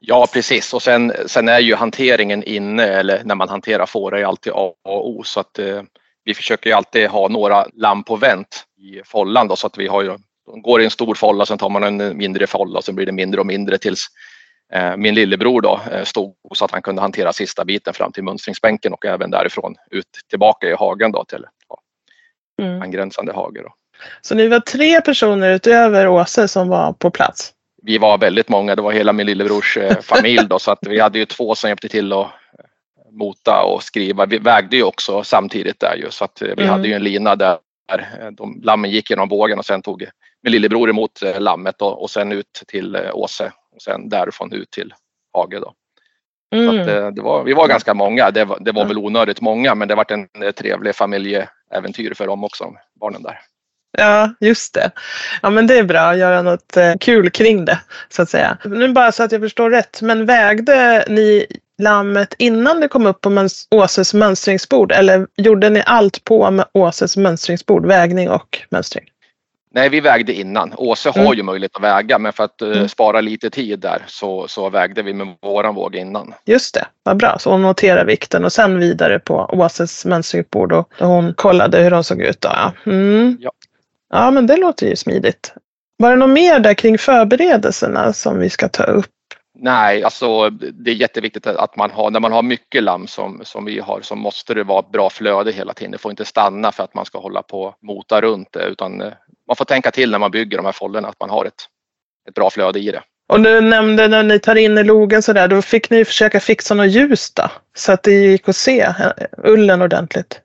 Ja precis och sen, sen är ju hanteringen inne eller när man hanterar får är alltid A och O så att eh, vi försöker ju alltid ha några lamm på vänt i follan då, så att vi har ju, de går i en stor folla sen tar man en mindre folla och sen blir det mindre och mindre tills eh, min lillebror då eh, stod så att han kunde hantera sista biten fram till mönstringsbänken och även därifrån ut tillbaka i hagen då till ja, mm. angränsande hage. Då. Så ni var tre personer utöver Åse som var på plats? Vi var väldigt många, det var hela min lillebrors eh, familj då så att vi hade ju två som hjälpte till att eh, mota och skriva. Vi vägde ju också samtidigt där ju så att eh, vi mm. hade ju en lina där de, lammen gick genom bågen och sen tog min lillebror emot lammet och, och sen ut till Åse och sen därifrån ut till Hage då. Mm. Så att, det var, vi var ganska många, det var, det var väl onödigt många men det var en trevlig familjeäventyr för dem också, barnen där. Ja, just det. Ja, men det är bra att göra något eh, kul kring det, så att säga. Nu bara så att jag förstår rätt, men vägde ni lammet innan det kom upp på möns Åses mönstringsbord eller gjorde ni allt på Åses mönstringsbord, vägning och mönstring? Nej, vi vägde innan. Åse har mm. ju möjlighet att väga men för att uh, spara lite tid där så, så vägde vi med våran våg innan. Just det, vad bra. Så hon noterar vikten och sen vidare på Åses mönstringsbord och hon kollade hur de såg ut. Då. Mm. Ja. Ja, men det låter ju smidigt. Var det något mer där kring förberedelserna som vi ska ta upp? Nej, alltså det är jätteviktigt att man har, när man har mycket lamm som, som vi har så måste det vara bra flöde hela tiden. Det får inte stanna för att man ska hålla på och mota runt det utan eh, man får tänka till när man bygger de här follorna att man har ett, ett bra flöde i det. Och du nämnde när ni tar in i logen så där, då fick ni försöka fixa något ljus då, så att det gick att se eh, ullen ordentligt.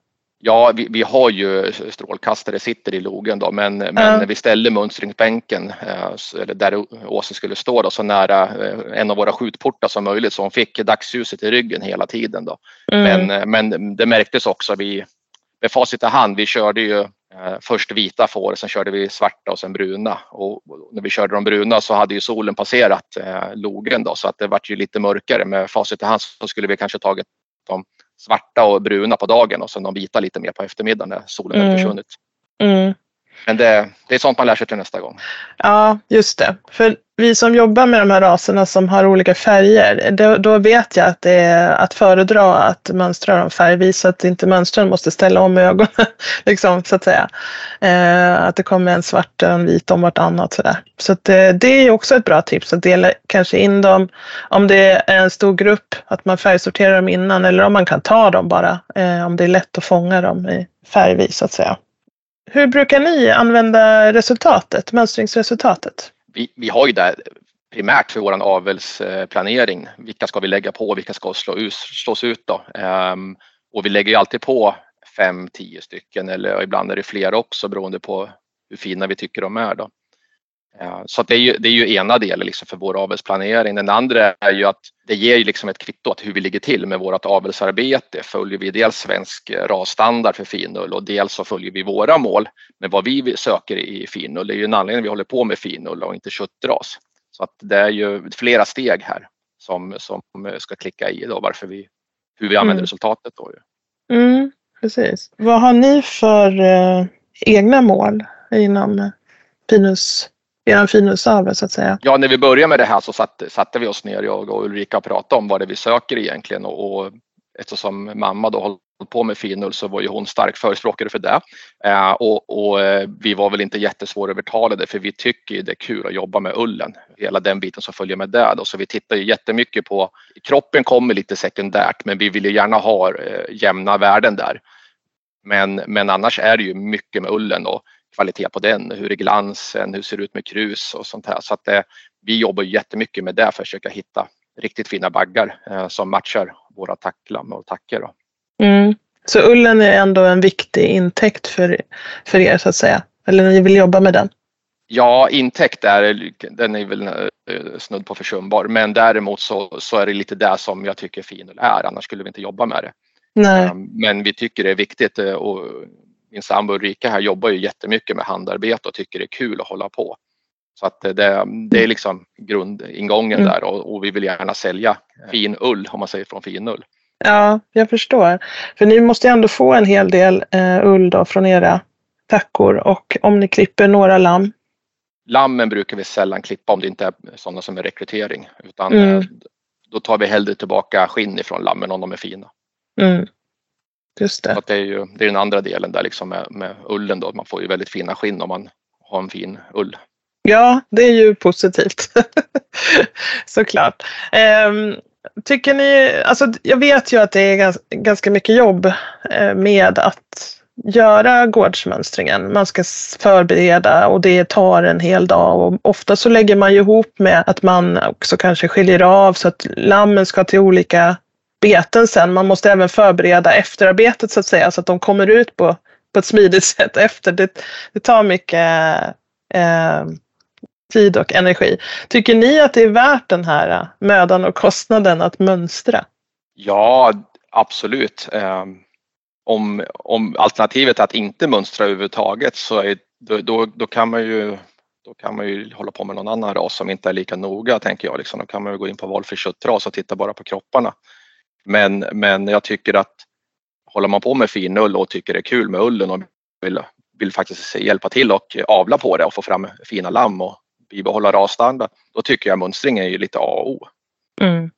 Ja, vi, vi, har ju strålkastare sitter i logen då, men, men när vi ställde mönstringsbänken eh, eller där Åse skulle stå då, så nära eh, en av våra skjutportar som möjligt så hon fick dagsljuset i ryggen hela tiden. Då. Mm. Men, men det märktes också, vi, med facit i hand, vi körde ju först vita får, sen körde vi svarta och sen bruna. Och när vi körde de bruna så hade ju solen passerat logen då så att det vart ju lite mörkare. Med facit i hand så skulle vi kanske tagit de svarta och bruna på dagen och sen de vita lite mer på eftermiddagen när solen mm. hade försvunnit. Mm. Men det, det är sånt man lär sig till nästa gång. Ja, just det. För vi som jobbar med de här raserna som har olika färger, då, då vet jag att det är att föredra att mönstra dem färgvis så att inte mönstren måste ställa om ögonen. [LAUGHS] liksom, så att säga. Eh, att det kommer en svart och en vit om vartannat. Sådär. Så att, eh, det är också ett bra tips att dela kanske in dem om det är en stor grupp, att man färgsorterar dem innan eller om man kan ta dem bara, eh, om det är lätt att fånga dem i färgvis så att säga. Hur brukar ni använda resultatet, mönstringsresultatet? Vi, vi har ju det primärt för vår avelsplanering. Vilka ska vi lägga på? Vilka ska slå ut, slås ut då? Um, och vi lägger ju alltid på fem, tio stycken eller ibland är det fler också beroende på hur fina vi tycker de är. Då. Så det är, ju, det är ju ena delen liksom för vår avelsplanering. Den andra är ju att det ger ju liksom ett kvitto att hur vi ligger till med vårt avelsarbete. Följer vi dels svensk rasstandard för finull och dels så följer vi våra mål med vad vi söker i finull. Det är ju en anledning vi håller på med finull och inte köttras. Så att det är ju flera steg här som, som ska klicka i då varför vi, hur vi använder mm. resultatet. Då. Mm, precis. Vad har ni för eh, egna mål inom Pinus er finusavel så att säga? Ja, när vi började med det här så satte, satte vi oss ner, jag och Ulrika, och pratade om vad det är vi söker egentligen och, och eftersom mamma då hållit på med finull så var ju hon stark förespråkare för det. Eh, och, och eh, vi var väl inte jättesvårövertalade för vi tycker det är kul att jobba med ullen, hela den biten som följer med det. Då. Så vi tittar ju jättemycket på, kroppen kommer lite sekundärt men vi vill ju gärna ha eh, jämna värden där. Men, men annars är det ju mycket med ullen och kvalitet på den. Hur är glansen? Hur ser det ut med krus och sånt här? Så att eh, vi jobbar jättemycket med det för att försöka hitta riktigt fina baggar eh, som matchar våra tacklam och tacker. Mm. Så ullen är ändå en viktig intäkt för, för er så att säga? Eller ni vill jobba med den? Ja, intäkt är, den är väl eh, snudd på försumbar men däremot så, så är det lite det som jag tycker finull är annars skulle vi inte jobba med det. Nej. Ehm, men vi tycker det är viktigt eh, och min sambo Ulrika här jobbar ju jättemycket med handarbete och tycker det är kul att hålla på. Så att det, det är liksom grundingången mm. där och, och, vi vill gärna sälja fin ull om man säger från finull. Ja, jag förstår. För ni måste ändå få en hel del eh, ull då från era tackor och om ni klipper några lamm? Lammen brukar vi sällan klippa om det inte är sådana som är rekrytering utan mm. eh, då tar vi hellre tillbaka skinn ifrån lammen om de är fina. Mm. Just det. Att det är ju det är den andra delen där liksom med, med ullen då. Man får ju väldigt fina skinn om man har en fin ull. Ja, det är ju positivt. [LAUGHS] Såklart. Um, tycker ni, alltså jag vet ju att det är ganska mycket jobb eh, med att göra gårdsmönstringen. Man ska förbereda och det tar en hel dag och ofta så lägger man ju ihop med att man också kanske skiljer av så att lammen ska till olika beten sen. Man måste även förbereda efterarbetet så att säga så att de kommer ut på, på ett smidigt [LAUGHS] sätt efter. Det, det tar mycket eh, tid och energi. Tycker ni att det är värt den här eh, mödan och kostnaden att mönstra? Ja, absolut. Eh, om, om alternativet är att inte mönstra överhuvudtaget så är, då, då, då kan man ju då kan man ju hålla på med någon annan ras som inte är lika noga tänker jag. Liksom. Då kan man ju gå in på valfri köttras och titta bara på kropparna. Men, men jag tycker att håller man på med finull och tycker det är kul med ullen och vill vill faktiskt hjälpa till och avla på det och få fram fina lamm och bibehålla rasstandard, då tycker jag mönstring är ju lite A och O. Mm.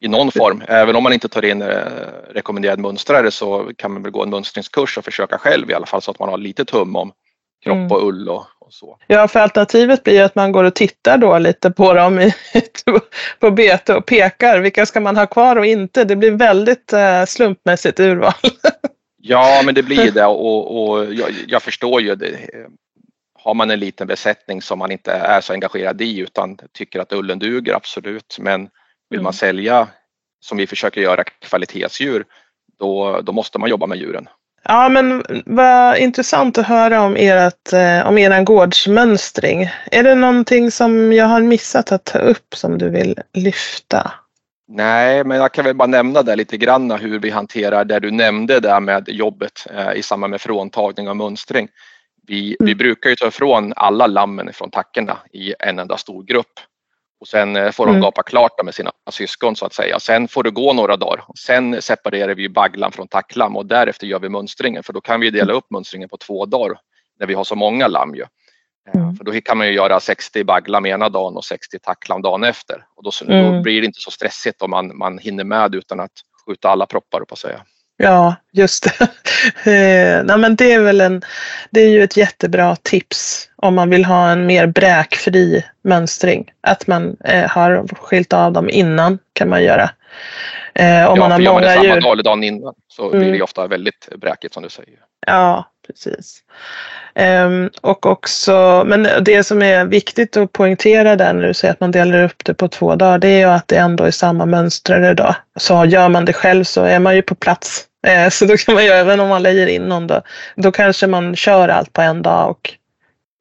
I någon form, även om man inte tar in eh, rekommenderad mönstrare så kan man väl gå en mönstringskurs och försöka själv i alla fall så att man har lite tum om kropp mm. och ull och, och, så. Ja, för alternativet blir att man går och tittar då lite på dem i, [LAUGHS] på bete och pekar. Vilka ska man ha kvar och inte? Det blir väldigt eh, slumpmässigt urval. [LAUGHS] ja, men det blir det och, och jag, jag förstår ju det har man en liten besättning som man inte är så engagerad i utan tycker att ullen duger, absolut. Men vill man mm. sälja, som vi försöker göra, kvalitetsdjur, då, då måste man jobba med djuren. Ja, men vad intressant att höra om, ert, eh, om er gårdsmönstring. Är det någonting som jag har missat att ta upp som du vill lyfta? Nej, men jag kan väl bara nämna det lite grann hur vi hanterar det du nämnde där med jobbet eh, i samband med fråntagning och mönstring. Vi, mm. vi brukar ju ta ifrån alla lammen från tackorna i en enda stor grupp och sen eh, får de mm. gapa klart med sina syskon så att säga. Sen får det gå några dagar. Sen separerar vi bagglan från tacklam och därefter gör vi mönstringen för då kan vi dela upp mönstringen på två dagar när vi har så många lamm. Ju. Eh, mm. För då kan man ju göra 60 bagglam ena dagen och 60 tacklam dagen efter och då, mm. då blir det inte så stressigt om man, man hinner med utan att skjuta alla proppar på att säga. Ja, just det. [LAUGHS] Eh, nej, men det är väl en, det är ju ett jättebra tips om man vill ha en mer bräkfri mönstring. Att man eh, har skilt av dem innan kan man göra. Eh, om ja, man har många man det samma dag eller dagen innan så mm. blir det mm. ofta väldigt bräkigt som du säger. Ja, precis. Um, och också, men det som är viktigt att poängtera där när du säger att man delar upp det på två dagar, det är ju att det ändå är samma mönstrare då. Så gör man det själv så är man ju på plats. Uh, så då kan man ju, även om man lägger in någon då, då kanske man kör allt på en dag och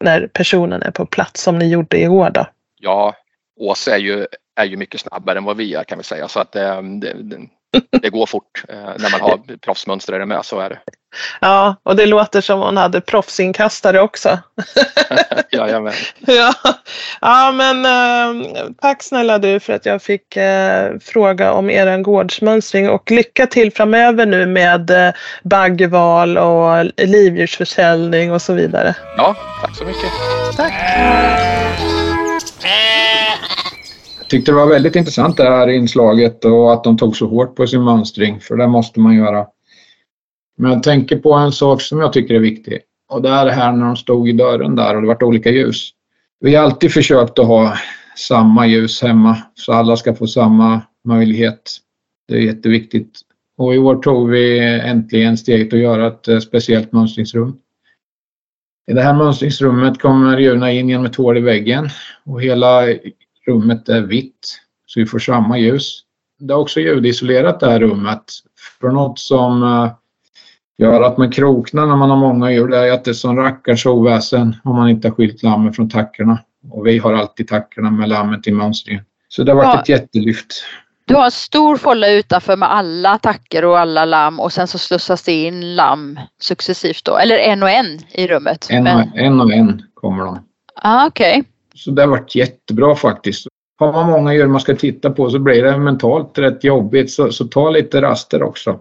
när personen är på plats som ni gjorde i år då. Ja, Åse är ju, är ju mycket snabbare än vad vi är kan vi säga så att um, det, det, går fort eh, när man har [LAUGHS] proffsmönstrare med, så är det. Ja, och det låter som hon hade proffsinkastare också. [LAUGHS] Jajamän. [LAUGHS] ja. ja, men eh, tack snälla du för att jag fick eh, fråga om er gårdsmönstring och lycka till framöver nu med eh, baggval och livdjursförsäljning och så vidare. Ja, tack så mycket. Tack tyckte det var väldigt intressant det här inslaget och att de tog så hårt på sin mönstring, för det måste man göra. Men jag tänker på en sak som jag tycker är viktig och det är det här när de stod i dörren där och det vart olika ljus. Vi har alltid försökt att ha samma ljus hemma så alla ska få samma möjlighet. Det är jätteviktigt. Och i år tog vi äntligen steget att göra ett eh, speciellt mönstringsrum. I det här mönstringsrummet kommer djuren in genom ett hål i väggen och hela rummet är vitt så vi får samma ljus. Det är också ljudisolerat det här rummet. För något som eh, gör att man kroknar när man har många djur det är att det är som rackars oväsen om man inte har skilt lammen från tackorna. Och vi har alltid tackorna med lammen till mönstringen. Så det har varit ja. ett jättelyft. Du har en stor folla utanför med alla tackor och alla lamm och sen så slussas det in lamm successivt då, eller en och en i rummet? En och en, och en kommer de. Ah, Okej. Okay. Så det har varit jättebra faktiskt. Har man många djur man ska titta på så blir det mentalt rätt jobbigt så, så ta lite raster också.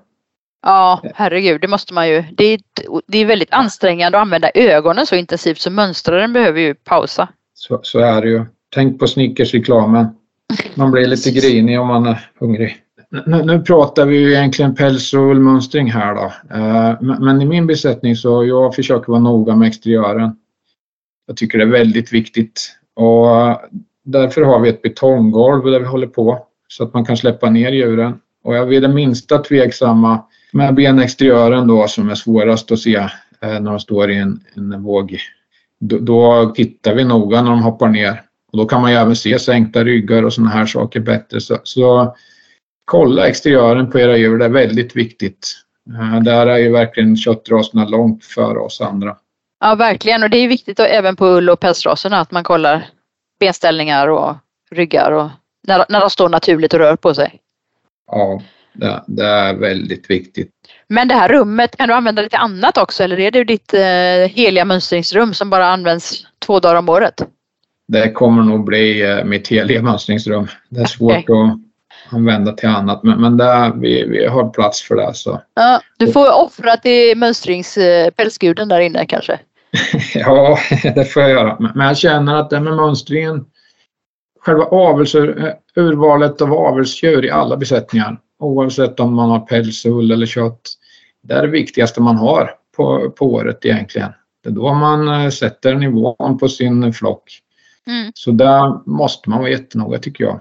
Ja, herregud, det måste man ju. Det är, det är väldigt ansträngande att använda ögonen så intensivt så mönstraren behöver ju pausa. Så, så är det ju. Tänk på Snickers-reklamen. Man blir lite grinig om man är hungrig. Nu, nu pratar vi ju egentligen päls och ullmönstring här då. Eh, men i min besättning så jag försöker vara noga med exteriören. Jag tycker det är väldigt viktigt och eh, därför har vi ett betonggolv där vi håller på så att man kan släppa ner djuren. Och jag är det minsta tveksamma med benexteriören då som är svårast att se eh, när de står i en, en våg. Då, då tittar vi noga när de hoppar ner och då kan man ju även se sänkta ryggar och sådana här saker bättre. Så, så kolla exteriören på era djur, det är väldigt viktigt. Eh, där är ju verkligen köttraserna långt före oss andra. Ja, verkligen. Och det är viktigt även på ull och pälsraserna att man kollar benställningar och ryggar och när, när de står naturligt och rör på sig. Ja, det, det, är väldigt viktigt. Men det här rummet, kan du använda det till annat också eller är det ditt eh, heliga mönstringsrum som bara används två dagar om året? Det kommer nog bli eh, mitt heliga mönstringsrum. Det är svårt okay. att använda till annat men, men där, vi, vi har plats för det. Så. Ja, du får offra till mönstrings eh, pälsguden där inne kanske? [LAUGHS] ja, det får jag göra. Men jag känner att det med mönstringen, själva avelsurvalet av avelsdjur i alla besättningar, oavsett om man har päls, ull eller kött, det är det viktigaste man har på, på året egentligen. Det är då man eh, sätter nivån på sin flock. Mm. Så där måste man vara jättenoga tycker jag.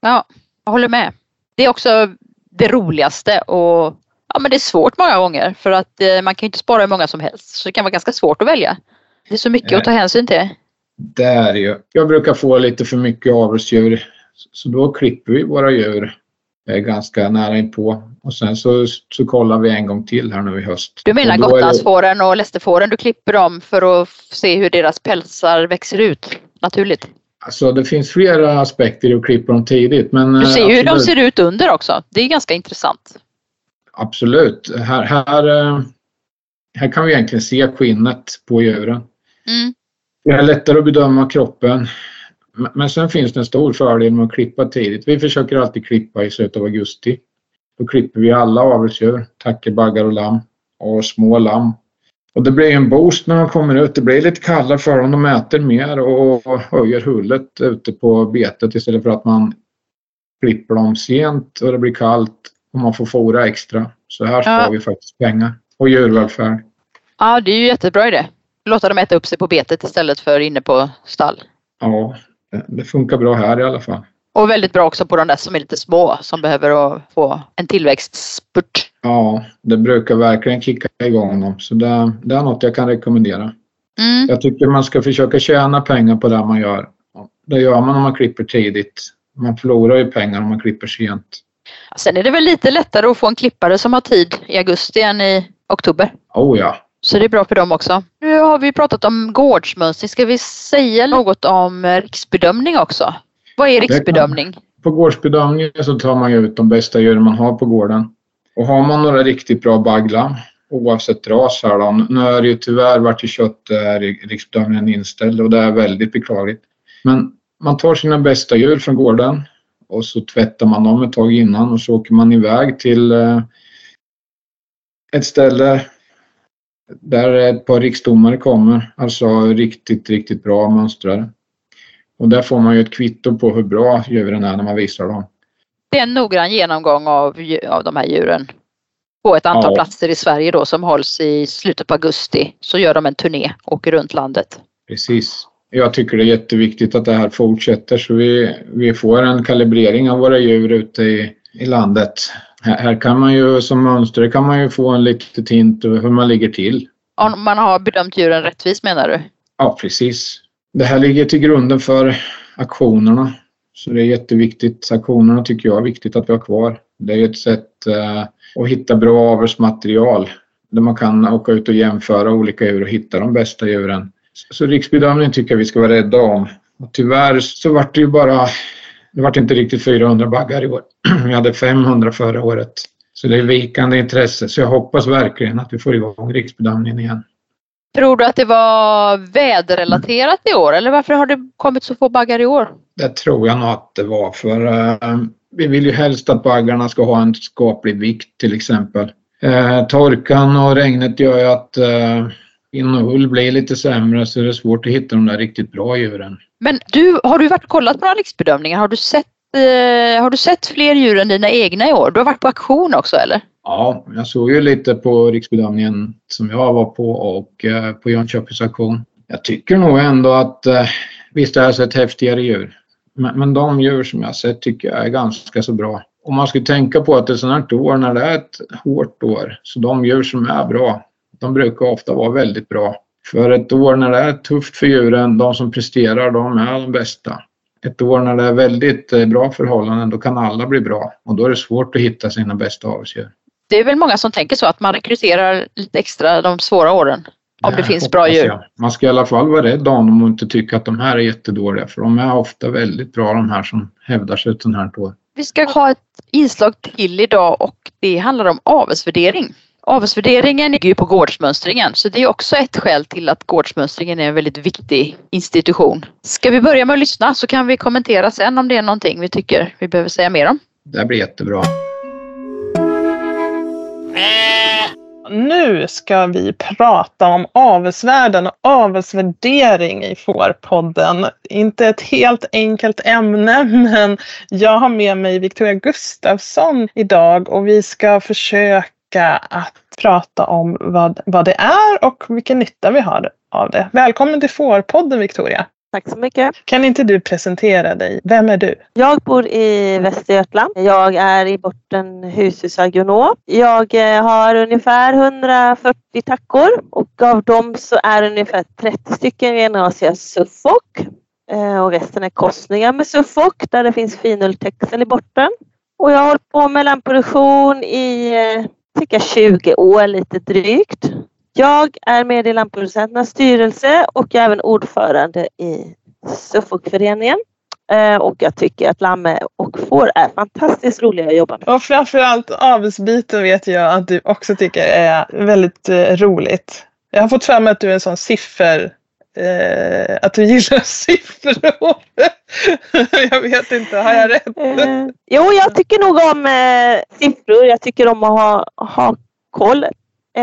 Ja, jag håller med. Det är också det roligaste och ja, men det är svårt många gånger för att eh, man kan inte spara hur många som helst. Så det kan vara ganska svårt att välja. Det är så mycket att ta hänsyn till. Det är ju. Jag brukar få lite för mycket avelsdjur så då klipper vi våra djur ganska nära inpå. Och sen så, så kollar vi en gång till här nu i höst. Du menar Gotlandsfåren och Lästerfåren, du klipper dem för att se hur deras pälsar växer ut naturligt? Alltså det finns flera aspekter i att klippa dem tidigt. Men, du ser ju hur de ser ut under också. Det är ganska intressant. Absolut. Här, här, eh, här kan vi egentligen se skinnet på djuren. Mm. Det är lättare att bedöma kroppen. Men sen finns det en stor fördel med att klippa tidigt. Vi försöker alltid klippa i slutet av augusti. Då klipper vi alla avelsdjur, tackor, baggar och lamm och små lamm. Och det blir en boost när de kommer ut. Det blir lite kallare för dem. De äter mer och höjer hullet ute på betet istället för att man klipper dem sent och det blir kallt och man får fora extra. Så här sparar ja. vi faktiskt pengar och djurvälfärd. Ja, det är ju jättebra idé. Låta dem äta upp sig på betet istället för inne på stall. Ja, det funkar bra här i alla fall. Och väldigt bra också på de där som är lite små som behöver få en tillväxtspurt. Ja, det brukar verkligen kicka igång dem. Så det, det är något jag kan rekommendera. Mm. Jag tycker man ska försöka tjäna pengar på det man gör. Det gör man om man klipper tidigt. Man förlorar ju pengar om man klipper sent. Sen är det väl lite lättare att få en klippare som har tid i augusti än i oktober. Oh ja, så det är bra för dem också. Nu har vi pratat om gårdsmönstring. Ska vi säga något om riksbedömning också? Vad är riksbedömning? På gårdsbedömning så tar man ut de bästa djuren man har på gården. Och har man några riktigt bra bagglam, oavsett ras här då. Nu är det ju tyvärr vart i kött är riksbedömningen inställd och det är väldigt beklagligt. Men man tar sina bästa djur från gården och så tvättar man dem ett tag innan och så åker man iväg till eh, ett ställe där ett par riksdomare kommer, alltså riktigt, riktigt bra mönstrare. Och där får man ju ett kvitto på hur bra djuren är när man visar dem. Det är en noggrann genomgång av, av de här djuren på ett antal ja. platser i Sverige då som hålls i slutet på augusti. Så gör de en turné, åker runt landet. Precis. Jag tycker det är jätteviktigt att det här fortsätter så vi, vi får en kalibrering av våra djur ute i, i landet. Här, här kan man ju som mönster kan man ju få en litet hint hur man ligger till. Om man har bedömt djuren rättvist menar du? Ja, precis. Det här ligger till grunden för aktionerna. Så det är jätteviktigt. Aktionerna tycker jag är viktigt att vi har kvar. Det är ett sätt eh, att hitta bra avelsmaterial där man kan åka ut och jämföra olika djur och hitta de bästa djuren. Så riksbedömning tycker jag vi ska vara rädda om. Och tyvärr så vart det ju bara, det vart inte riktigt 400 baggar i år. [CLEARS THROAT] Vi hade 500 förra året. Så det är vikande intresse. Så jag hoppas verkligen att vi får igång riksbedömningen igen. Tror du att det var väderrelaterat i år eller varför har det kommit så få baggar i år? Det tror jag nog att det var för uh, vi vill ju helst att baggarna ska ha en skaplig vikt till exempel. Uh, torkan och regnet gör ju att uh, in och ull blir lite sämre så det är svårt att hitta de där riktigt bra djuren. Men du, har du varit och kollat på några riksbedömningar? Har du sett har du sett fler djur än dina egna i år? Du har varit på auktion också eller? Ja, jag såg ju lite på riksbedömningen som jag var på och eh, på Jönköpings auktion. Jag tycker nog ändå att eh, visst har jag sett häftigare djur. Men, men de djur som jag sett tycker jag är ganska så bra. Om man skulle tänka på att det är sådant här år när det är ett hårt år, så de djur som är bra, de brukar ofta vara väldigt bra. För ett år när det är tufft för djuren, de som presterar, de är de bästa ett år när det är väldigt eh, bra förhållanden, då kan alla bli bra och då är det svårt att hitta sina bästa avelsdjur. Det är väl många som tänker så att man rekryterar lite extra de svåra åren om det, det finns bra djur. Jag. Man ska i alla fall vara rädd om dem och inte tycka att de här är jättedåliga för de är ofta väldigt bra de här som hävdar sig ett sånt här år. Vi ska ha ett inslag till idag och det handlar om avelsvärdering. Avelsvärderingen ligger ju på gårdsmönstringen så det är också ett skäl till att gårdsmönstringen är en väldigt viktig institution. Ska vi börja med att lyssna så kan vi kommentera sen om det är någonting vi tycker vi behöver säga mer om. Det blir jättebra. Nu ska vi prata om avelsvärden och avelsvärdering i Fårpodden. Inte ett helt enkelt ämne, men jag har med mig Victoria Gustafsson idag och vi ska försöka att prata om vad, vad det är och vilken nytta vi har av det. Välkommen till Fårpodden Victoria! Tack så mycket. Kan inte du presentera dig? Vem är du? Jag bor i Västergötland. Jag är i botten hushusagronom. Jag eh, har ungefär 140 tackor och av dem så är ungefär 30 stycken renrasiga Suffolk. Eh, och resten är korsningar med Suffolk där det finns finulltexel i botten. Och jag har hållit på med lammproduktion i eh, cirka 20 år, lite drygt. Jag är med i Lampproducenternas styrelse och jag är även ordförande i Suffolkföreningen. Eh, och jag tycker att lamme och får är fantastiskt roliga att jobba med. Och framförallt avelsbiten vet jag att du också tycker är väldigt eh, roligt. Jag har fått fram att du är en sån siffer eh, att du gillar [LAUGHS] siffror. [LAUGHS] jag vet inte, har jag rätt? Eh, jo, jag tycker nog om eh, siffror. Jag tycker om att ha, ha koll eh,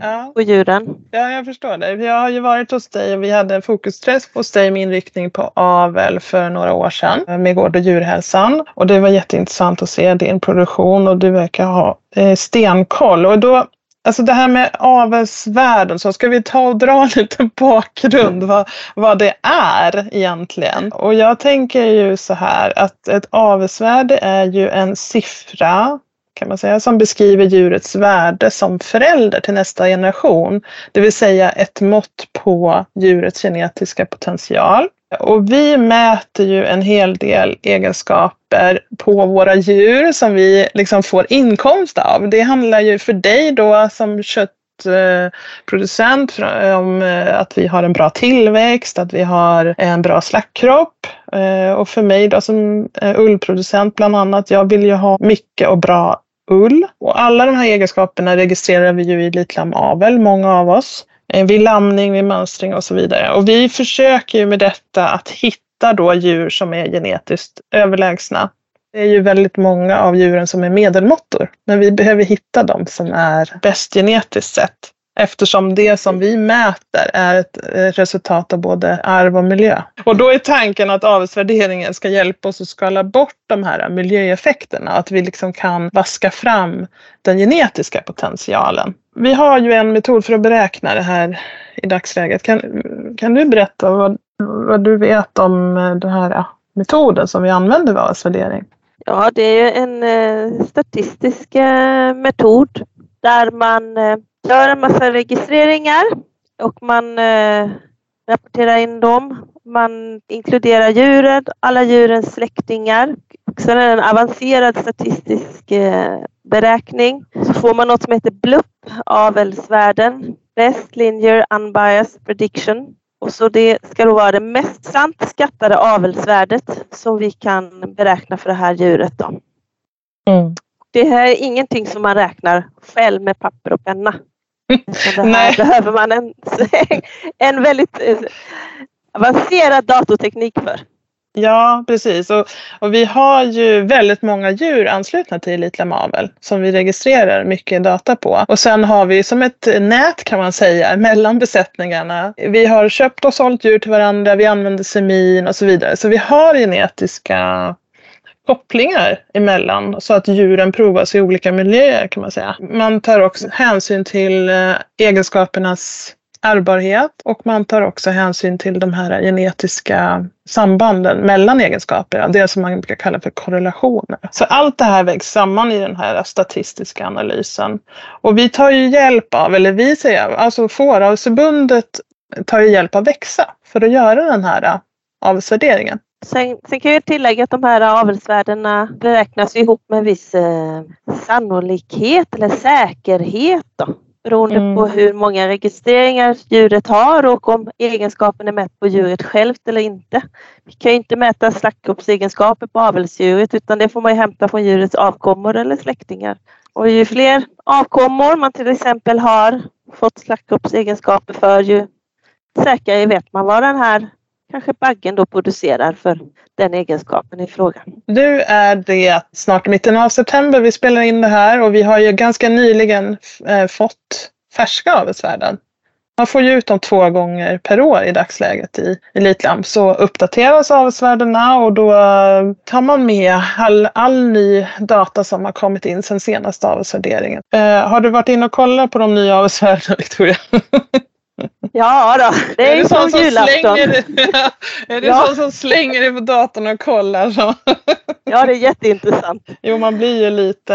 Ja. på djuren. Ja, jag förstår det. Jag har ju varit hos dig och vi hade en fokusträff hos dig med inriktning på avel för några år sedan med Gård och djurhälsan. Och det var jätteintressant att se din produktion och du verkar ha eh, stenkoll. Och då, alltså det här med avelsvärden, så ska vi ta och dra [LAUGHS] lite bakgrund vad, vad det är egentligen. Och jag tänker ju så här att ett avelsvärde är ju en siffra kan man säga, som beskriver djurets värde som förälder till nästa generation. Det vill säga ett mått på djurets genetiska potential. Och vi mäter ju en hel del egenskaper på våra djur som vi liksom får inkomst av. Det handlar ju för dig då som köttproducent eh, om eh, att vi har en bra tillväxt, att vi har en bra slaktkropp. Eh, och för mig då som ullproducent bland annat, jag vill ju ha mycket och bra ull. Och alla de här egenskaperna registrerar vi ju i Litlam-avel, många av oss. Eh, vid lamning, vid mönstring och så vidare. Och vi försöker ju med detta att hitta då djur som är genetiskt överlägsna. Det är ju väldigt många av djuren som är medelmåttor. Men vi behöver hitta de som är bäst genetiskt sett. Eftersom det som vi mäter är ett eh, resultat av både arv och miljö. Och då är tanken att avelsvärderingen ska hjälpa oss att skala bort de här miljöeffekterna. Att vi liksom kan vaska fram den genetiska potentialen. Vi har ju en metod för att beräkna det här i dagsläget. Kan, kan du berätta vad, vad du vet om eh, den här metoden som vi använder vid avelsvärdering? Ja, det är ju en eh, statistisk eh, metod där man eh, gör en massa registreringar och man eh, rapporterar in dem. Man inkluderar djuren, alla djurens släktingar. Och sen är det en avancerad statistisk eh, beräkning. Så får man något som heter BLUP, avelsvärden. Best Linear Unbiased Prediction. Och så det ska då vara det mest sant skattade avelsvärdet som vi kan beräkna för det här djuret. Då. Det här är ingenting som man räknar själv med papper och penna. Det här behöver man en, [LAUGHS] en väldigt eh, avancerad datorteknik för. Ja, precis. Och, och vi har ju väldigt många djur anslutna till Elitlamavel som vi registrerar mycket data på. Och sen har vi som ett nät kan man säga [LAUGHS] mellan besättningarna. Vi har köpt och sålt djur till varandra, vi använder semin och så vidare. Så vi har genetiska kopplingar emellan så att djuren provas i olika miljöer kan man säga. Man tar också hänsyn till eh, egenskapernas ärbarhet och man tar också hänsyn till de här genetiska sambanden mellan egenskaper, det som man brukar kalla för korrelationer. Så allt det här vägs samman i den här statistiska analysen. Och vi tar ju hjälp av, eller vi säger, alltså Fåravelsförbundet tar ju hjälp av Växa för att göra den här avelsvärderingen. Sen, sen kan jag tillägga att de här avelsvärdena beräknas ihop med en viss eh, sannolikhet eller säkerhet. Då, beroende Mm. på hur många registreringar djuret har och om egenskapen är mätt på djuret självt eller inte. Vi kan ju inte mäta slaktkroppsegenskaper på avelsdjuret utan det får man hämta från djurets avkommor eller släktingar. Och ju fler avkommor man till exempel har fått slaktkroppsegenskaper för ju säkrare vet man vad den här kanske baggen då producerar för den egenskapen i fråga. Nu är det snart mitten av september vi spelar in det här och vi har ju ganska nyligen eh, fått färska avelsvärden. Man får ju ut dem två gånger per år i dagsläget i Elitlamp. Så uppdateras avelsvärdena och då eh, tar man med all, all ny data som har kommit in sen senaste avelsvärderingen. Eh, har du varit inne och kollat på de nya avelsvärdena Victoria? [LAUGHS] Ja då, det är, är ju som, som julafton. Slänger, [LAUGHS] är det ja. sån som slänger dig på datorn och kollar? Så? [LAUGHS] Ja, det är jätteintressant. Jo, man blir ju lite,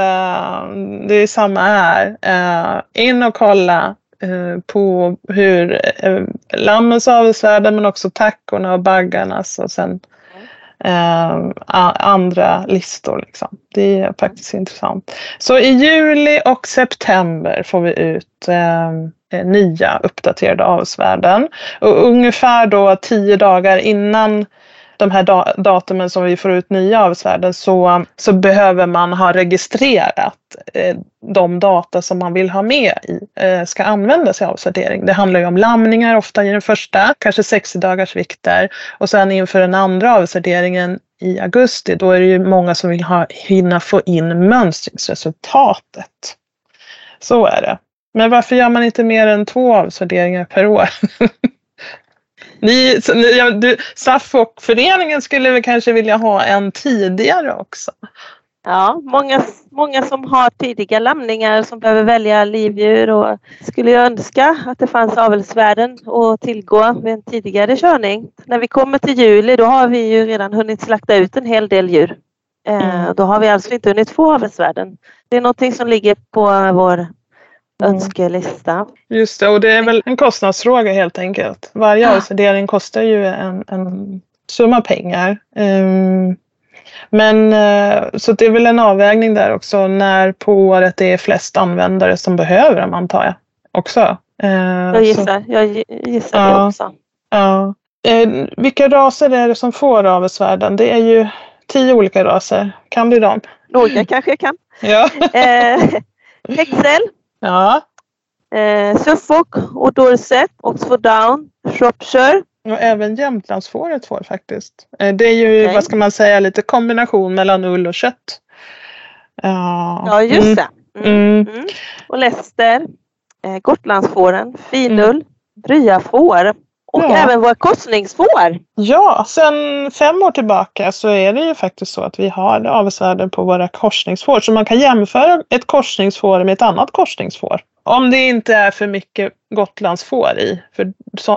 det är samma här. Uh, in och kolla uh, på hur uh, lammens avelsvärden men också tackorna och baggarnas och sen Uh, andra listor. Liksom. Det är faktiskt intressant. Så i juli och september får vi ut uh, Eh, Eh, nya uppdaterade avsvärden. Och ungefär då tio dagar innan de här datumen som vi får ut nya avsvärden så, så behöver man ha registrerat eh, de data som man vill ha med i, eh, ska användas i avelsvärdering. Det handlar ju om lamningar ofta i den första, kanske 60 dagars vikter och sen inför den andra avelsvärderingen i augusti då är det ju många som vill ha, hinna få in mönstringsresultatet. Så är det. Men varför gör man inte mer än två avsvärderingar per år? [LAUGHS] Ni, ni, du, SAF-föreningen skulle väl kanske vilja ha en tidigare också? Ja, många, många som har tidiga lamningar som behöver välja livdjur och skulle jag önska att det fanns avelsvärden att tillgå vid en tidigare körning. När vi kommer till juli då har vi ju redan hunnit slakta ut en hel del djur. Eh, mm. Då har vi alltså inte hunnit få avelsvärden. Det är någonting som ligger på vår Mm. önskelista. Just det, och det är väl en kostnadsfråga helt enkelt. Varje avsedering kostar ju en, en summa pengar. Um, men uh, så det är väl en avvägning där också när på året det är flest användare som behöver dem antar jag också. Uh, jag gissar, så, jag gissar ja, det också. Ja. Uh, vilka raser är det som får avelsvärden? Det är ju tio olika raser. Kan du dem? Några kanske jag kan. Ja. Häxel, Ja. Eh, Suffolk och Dorset, Oxford Down, Shropshire. Och även Jämtlandsfåret får faktiskt. Eh, det är ju, okay. vad ska man säga, lite kombination mellan ull och kött. Ja, ja just mm. det. Mm. Mm. mm. Och Leicester, eh, Gotlandsfåren, finull, mm. Bryafår och ja. även våra korsningsfår. Ja, sedan fem år tillbaka så är det ju faktiskt så att vi har avelsvärden på våra korsningsfår. Så man kan jämföra ett korsningsfår med ett annat korsningsfår. Om det inte är för mycket Gotlandsfår i. För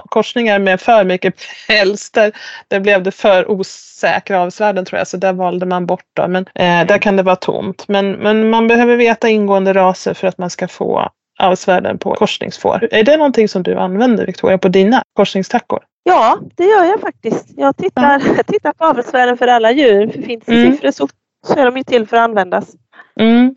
korsningar med för mycket päls, där, där blev det för osäkra avelsvärden tror jag. Så där valde man bort då. Men eh, där kan det vara tomt. Men, men man behöver veta ingående raser för att man ska få arvsvärden på korsningsfår. Är det någonting som du använder Victoria på dina korsningstackor? Ja, det gör jag faktiskt. Jag tittar, ja. [LAUGHS] tittar på avelsvärden för alla djur. För finns det mm. siffror så, så är de ju till för att användas. Mm.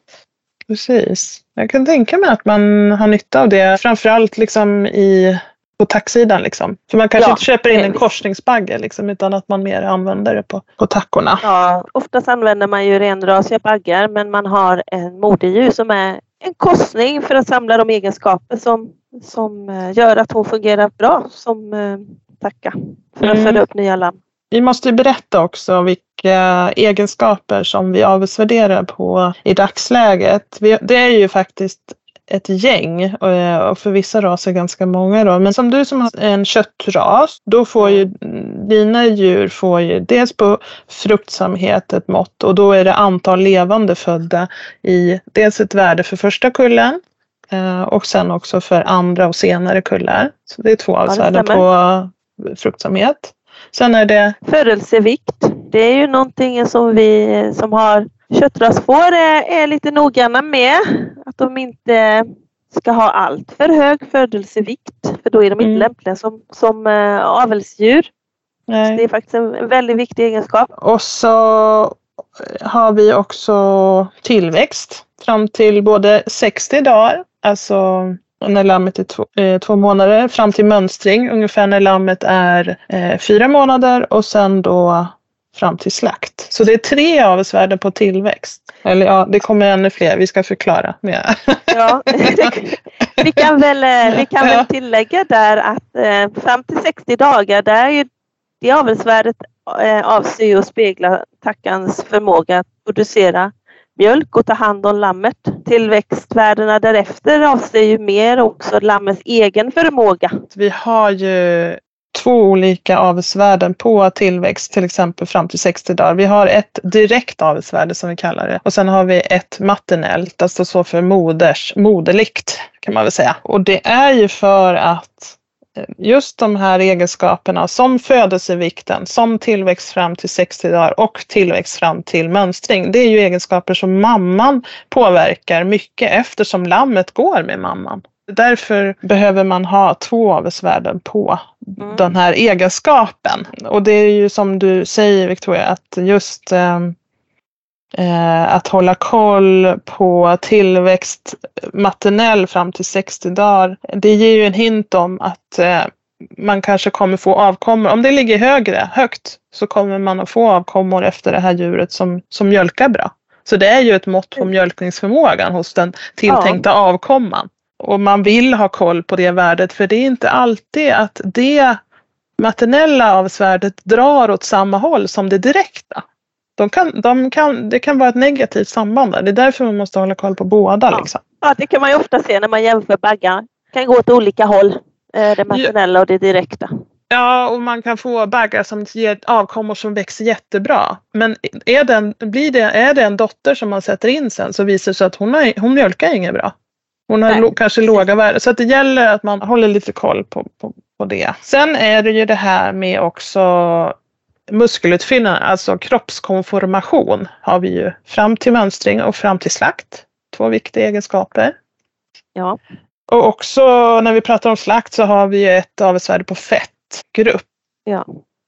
Precis. Jag kan tänka mig att man har nytta av det. Framförallt liksom i, på tacksidan. Liksom. För man kanske ja, inte köper in en korsningsbagge liksom, utan att man mer använder det på, på tackorna. Ja, oftast använder man ju renrasiga baggar men man har en moderdjur som är en korsning för att samla de egenskaper som, som eh, gör att hon fungerar bra som eh, tacka för att mm. föda upp nya lamm. Vi måste berätta också vilka egenskaper som vi avsvärderar på i dagsläget. Det är ju faktiskt ett gäng eh, och för vissa raser ganska många då. Men som du som har en köttras, då får ju dina djur får ju dels på fruktsamhet ett mått och då är det antal levande födda i dels ett värde för första kullen eh, och sen också för andra och senare kullar. Så det är två avsvärden ja, på fruktsamhet. Sen är det födelsevikt. Det är ju någonting som vi som har köttrasfår är, är lite noggranna med. Att de inte ska ha allt för hög födelsevikt. För då är de inte mm. lämpliga som, som äh, avelsdjur. Det är faktiskt en väldigt viktig egenskap. Och så har vi också tillväxt fram till både 60 dagar, alltså när lammet är två, eh, två, månader, fram till mönstring ungefär när lammet är eh, fyra månader och sen då fram till slakt. Så det är tre avelsvärden på tillväxt. Eller ja, det kommer ännu fler. Vi ska förklara mer. Ja, [LAUGHS] vi kan väl, eh, vi kan väl tillägga där att eh, fram till 60 dagar, där är ju det avelsvärdet eh, avser ju att spegla tackans förmåga att producera mjölk och ta hand om lammet. Tillväxtvärdena därefter avser ju mer också lammets egen förmåga. Vi har ju två olika avelsvärden på tillväxt, till exempel fram till 60 dagar. Vi har ett direkt avelsvärde som vi kallar det och sen har vi ett maternellt, alltså så för moders, moderligt kan man väl säga. Och det är ju för att eh, just de här egenskaperna som födelsevikten, som tillväxt fram till 60 dagar och tillväxt fram till mönstring. Det är ju egenskaper som mamman påverkar mycket eftersom lammet går med mamman. Därför behöver man ha två avelsvärden på mm. den här egenskapen. Och det är ju som du säger Victoria, att just eh, eh att hålla koll på tillväxt maternell fram till 60 dagar. Det ger ju en hint om att eh, man kanske kommer få avkommor. Om det ligger högre, högt, så kommer man att få avkommor efter det här djuret som, som mjölkar bra. Så det är ju ett mått på mm. mjölkningsförmågan hos den tilltänkta ja. avkomman. Och man vill ha koll på det värdet för det är inte alltid att det maternella avsvärdet drar åt samma håll som det direkta. De kan, de kan, det kan vara ett negativt samband där. Det är därför man måste hålla koll på båda. Ja, liksom. ja det kan man ju ofta se när man jämför baggar. Det kan gå åt olika håll. Eh, det maternella och det direkta. Ja, och man kan få baggar som ger avkommor som växer jättebra. Men är, den, blir det, är det en dotter som man sätter in sen så visar det sig att hon, har, hon mjölkar inget bra. Hon har lo, kanske låga värden. Så det gäller att man håller lite koll på, på, på det. Sen är det ju det här med också muskelutfyllnad, alltså kroppskonformation har vi ju fram till mönstring och fram till slakt. Två viktiga egenskaper. Ja. Och också när vi pratar om slakt så har vi ju ett avelsvärde på fettgrupp. Ja,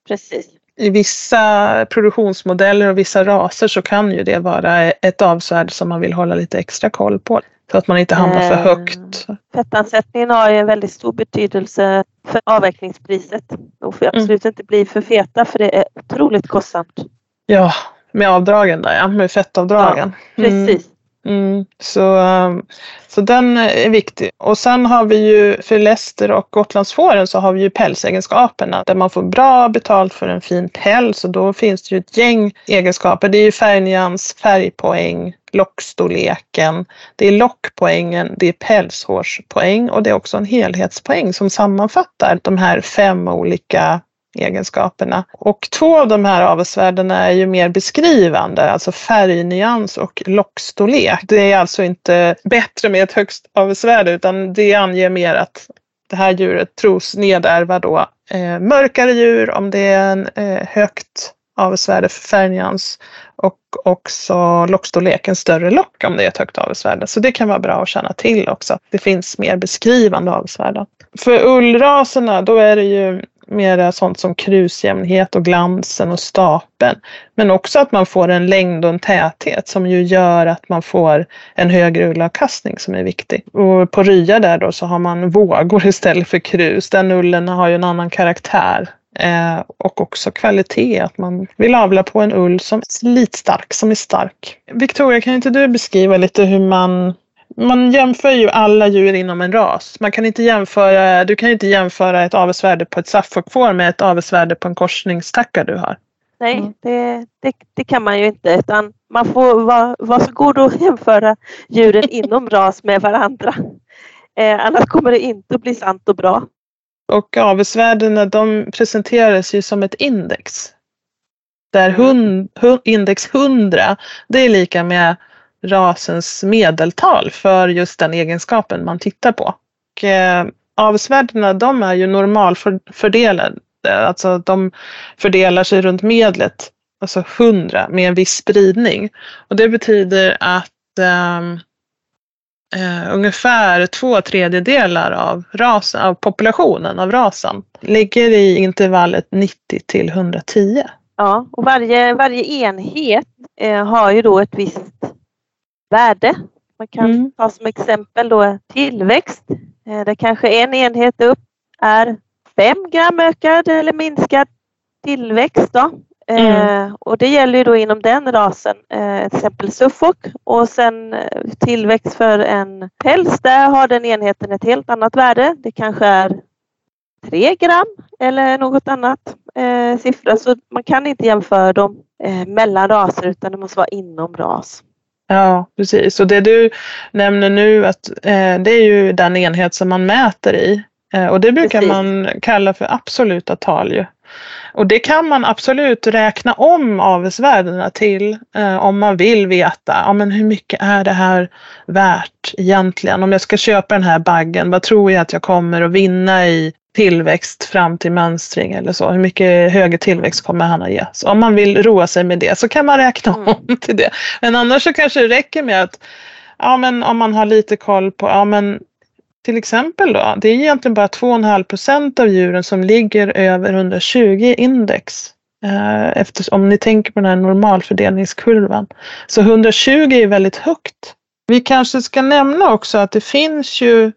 precis. I vissa produktionsmodeller och vissa raser så kan ju det vara ett avelsvärde som man vill hålla lite extra koll på. Så att man inte hamnar för eh, högt. Fettansättningen har ju en väldigt stor betydelse för avvecklingspriset. Och får mm. absolut mm. inte bli för feta för det är otroligt kostsamt. Ja, med avdragen där ja, med fettavdragen. Ja, precis. Mm, Mm. så, ehm, så den är viktig. Och sen har vi ju för läster och Gotlandsfåren så har vi ju pälsegenskaperna där man får bra betalt för en fin päls och då finns det ju ett gäng egenskaper. Det är ju färgnyans, färgpoäng, lockstorleken, det är lockpoängen, det är pälshårspoäng och det är också en helhetspoäng som sammanfattar de här fem olika egenskaperna. Och två av de här avelsvärdena är ju mer beskrivande, alltså färgnyans och lockstorlek. Det är alltså inte bättre med ett högst avelsvärde utan det anger mer att det här djuret tros nedärva då eh, mörkare djur om det är en eh, högt avelsvärde för färgnyans och också lockstorleken större lock om det är ett högt avelsvärde. Så det kan vara bra att känna till också. Det finns mer beskrivande avelsvärden. För ullraserna då är det ju mera sånt som krusjämnhet och glansen och stapeln. Men också att man får en längd och en täthet som ju gör att man får en högre ullavkastning som är viktig. Och på rya där då så har man vågor [LAUGHS] istället för krus. Den ullen har ju en annan karaktär Eh, och också kvalitet, att man vill avla på en ull som är slitstark, som är stark. Victoria, kan inte du beskriva lite hur man man jämför ju alla djur inom en ras. Man kan inte jämföra, du kan inte jämföra ett avelsvärde på ett Suffolkfår med ett avelsvärde på en korsningstacka du har. Nej, mm. det, det, det, kan man ju inte utan man får vara, vara så god att [LAUGHS] jämföra djuren inom ras med varandra. Eh, annars kommer det inte att bli sant och bra. Och avelsvärdena de presenteras ju som ett index. Där mm. hund, hund, index 100 det är lika med rasens medeltal för just den egenskapen man tittar på. Och, eh, avelsvärdena de är ju normalfördelade, alltså de fördelar sig runt medlet, alltså 100 med en viss spridning. Och det betyder att eh, eh, ungefär två tredjedelar av, rasen, av populationen av rasen ligger i intervallet 90 till 110. Ja, och varje, varje enhet eh, har ju då ett visst värde. Man kan mm. ta som exempel då tillväxt. Eh, där kanske en enhet upp är 5 gram ökad eller minskad tillväxt. Då. Mm. Eh, och det gäller ju då inom den rasen, eh, till exempel Suffolk och sen tillväxt för en päls, där har den enheten ett helt annat värde. Det kanske är 3 gram eller något annat eh, siffra. Så man kan inte jämföra dem eh, mellan raser utan det måste vara inom ras. Ja, precis. Och det du nämner nu att eh, det är ju den enhet som man mäter i. Eh, och det brukar precis. man kalla för absoluta tal ju. Och det kan man absolut räkna om avelsvärdena till eh, om man vill veta ja, men hur mycket är det här värt egentligen. Om jag ska köpa den här baggen, vad tror jag att jag kommer att vinna i tillväxt fram till mönstring eller så. Hur mycket högre tillväxt kommer han att ge? Så om man vill roa sig med det så kan man räkna mm. om till det. Men annars så kanske det räcker med att ja, men om man har lite koll på ja, men till exempel då, det är egentligen bara 2,5 procent av djuren som ligger över 120 index. Eh, eftersom, om ni tänker på den här normalfördelningskurvan. Så 120 är väldigt högt. Vi kanske ska nämna också att det finns ju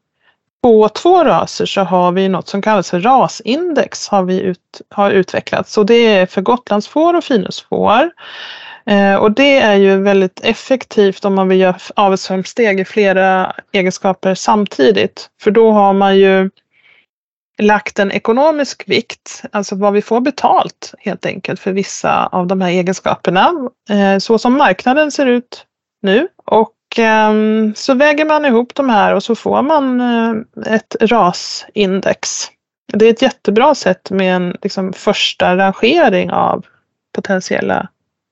på två raser så har vi något som kallas för rasindex har vi ut, har utvecklats och det är för gotlandsfår och finusfår. Eh, och det är ju väldigt effektivt om man vill göra avelsframsteg i flera egenskaper samtidigt. För då har man ju lagt en ekonomisk vikt, alltså vad vi får betalt helt enkelt för vissa av de här egenskaperna. Eh, så som marknaden ser ut nu. Och Ehm, så väger man ihop de här och så får man eh, ett rasindex. Det är ett jättebra sätt med en liksom, första rangering av potentiella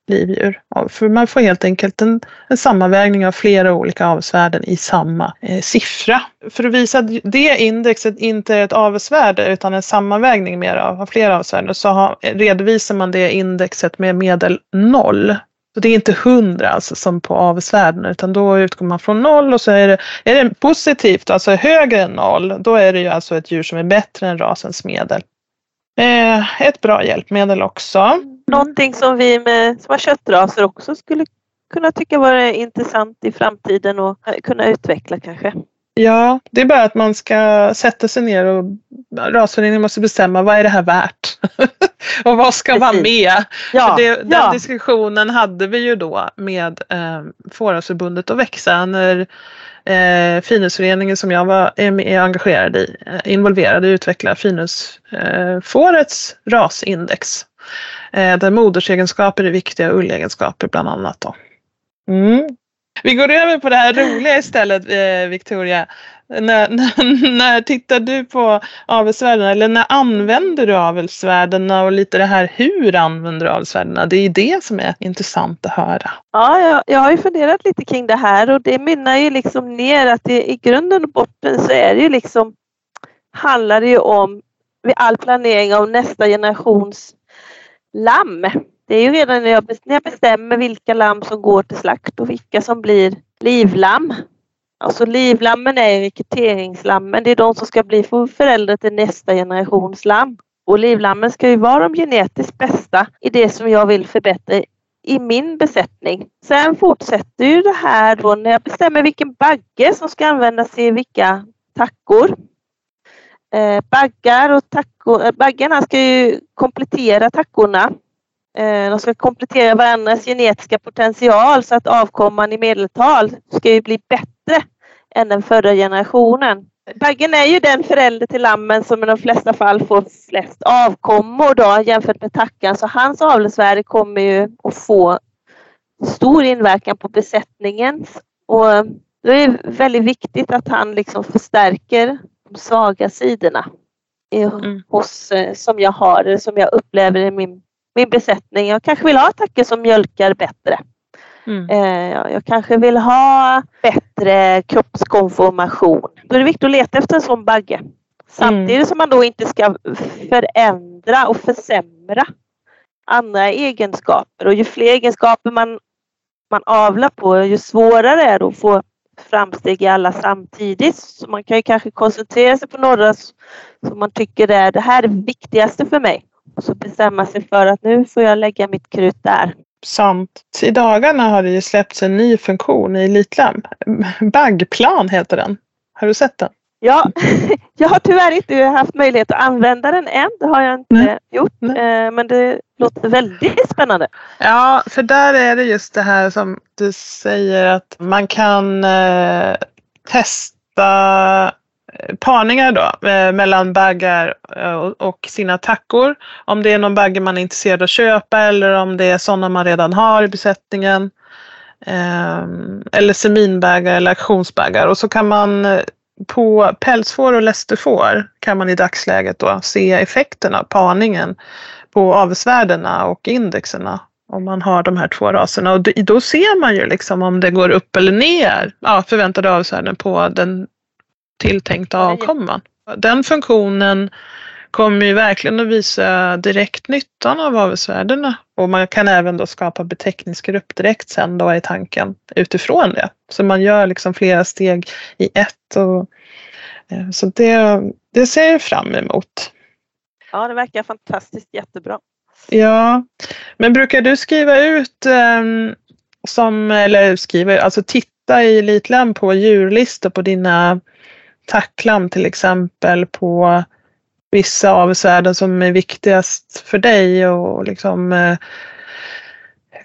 livdjur. För man får helt enkelt en, en sammanvägning av flera olika avelsvärden i samma eh, siffra. För att visa att det indexet inte är ett avelsvärde utan en sammanvägning mer av, av flera avsvärden så har, redovisar man det indexet med medel 0. Så det är inte 100 alltså som på avelsvärden utan då utgår man från 0 och så är det, är det positivt, alltså högre än 0, då är det ju alltså ett djur som är bättre än rasens medel. Eh, ett bra hjälpmedel också. Någonting som vi med, som har köttraser också skulle kunna tycka vara intressant i framtiden och kunna utveckla kanske. Ja, det är bara att man ska sätta sig ner och rasföreningen måste bestämma vad är det här värt? [LAUGHS] och vad ska Precis. vara med? Ja, det, den ja. diskussionen hade vi ju då med eh, Fårasförbundet och Växa när eh, Finusföreningen som jag var, är, är engagerad i, eh, involverad i att utveckla Finusfårets eh, rasindex. Eh, där modersegenskaper är viktiga och ullegenskaper bland annat. Då. Mm. Vi går över på det här roliga istället eh, Victoria. När, [LAUGHS] när, när tittar du på avelsvärdena eller när använder du avelsvärdena och lite det här hur använder du avelsvärdena? Det är det som är intressant att höra. Ja, jag, jag har ju funderat lite kring det här och det mynnar ju liksom ner att det, i grunden och botten så är det ju liksom handlar det ju om vid all planering av nästa generations lamm. Det är ju redan när jag, när jag bestämmer vilka lamm som går till slakt och vilka som blir livlamm. Alltså livlammen är rekryteringslammen. Det är de som ska bli föräldrar till nästa generations lamm. Och livlammen ska ju vara de genetiskt bästa i det som jag vill förbättra i min besättning. Sen fortsätter ju det här då när jag bestämmer vilken bagge som ska användas i vilka tackor. Eh, baggar och tackor, eh, baggarna ska ju komplettera tackorna. Eh, de ska komplettera varandras genetiska potential så att avkomman i medeltal ska ju bli bättre än den förra generationen. Baggen är ju den förälder till lammen som i de flesta fall får flest avkommor då jämfört med tackan så hans avelsvärde kommer ju att få stor inverkan på besättningen. Och det är väldigt viktigt att han liksom förstärker de svaga sidorna mm. hos, eh, som jag har, som jag upplever i min, min besättning. Jag kanske vill ha attacker som mjölkar bättre. Mm. Eh, jag kanske vill ha bättre kroppskonformation. Då är det viktigt att leta efter en sån bagge. Samtidigt mm. som man då inte ska förändra och försämra andra egenskaper. Och ju fler egenskaper man, man avlar på, ju svårare är det att få framsteg i alla samtidigt. Så man kan ju kanske koncentrera sig på några som man tycker är det här är viktigaste för mig. Och så bestämma sig för att nu får jag lägga mitt krut där. Sant. I dagarna har det ju släppts en ny funktion i Elitlam. Bagplan heter den. Har du sett den? Ja, [LAUGHS] jag har tyvärr inte haft möjlighet att använda den än. Det har jag inte Nej. gjort. Nej. Eh, men det låter väldigt [LAUGHS] spännande. Ja, för där är det just det här som du säger att man kan eh, testa parningar då eh, mellan baggar eh, och, sina tackor. Om det är någon bagge man är intresserad av att köpa eller om det är sådana man redan har i besättningen. Ehm, eller seminbaggar eller auktionsbaggar och så kan man eh, på pälsfår och lästerfår kan man i dagsläget då se effekterna av parningen på avelsvärdena och indexerna om man har de här två raserna. Och då ser man ju liksom om det går upp eller ner, ja, förväntade avelsvärden på den tilltänkta avkomman. Den funktionen kommer ju verkligen att visa direkt nyttan av avelsvärdena och man kan även då skapa beteckningsgrupp direkt sen då är tanken utifrån det. Så man gör liksom flera steg i ett. Och, eh, så det, det ser jag fram emot. Ja, det verkar fantastiskt jättebra. Ja, men brukar du skriva ut um, som, eller skriva, alltså titta i Elitlän på djurlistor på dina tacklam till exempel på vissa avelsvärden som är viktigast för dig och liksom eh,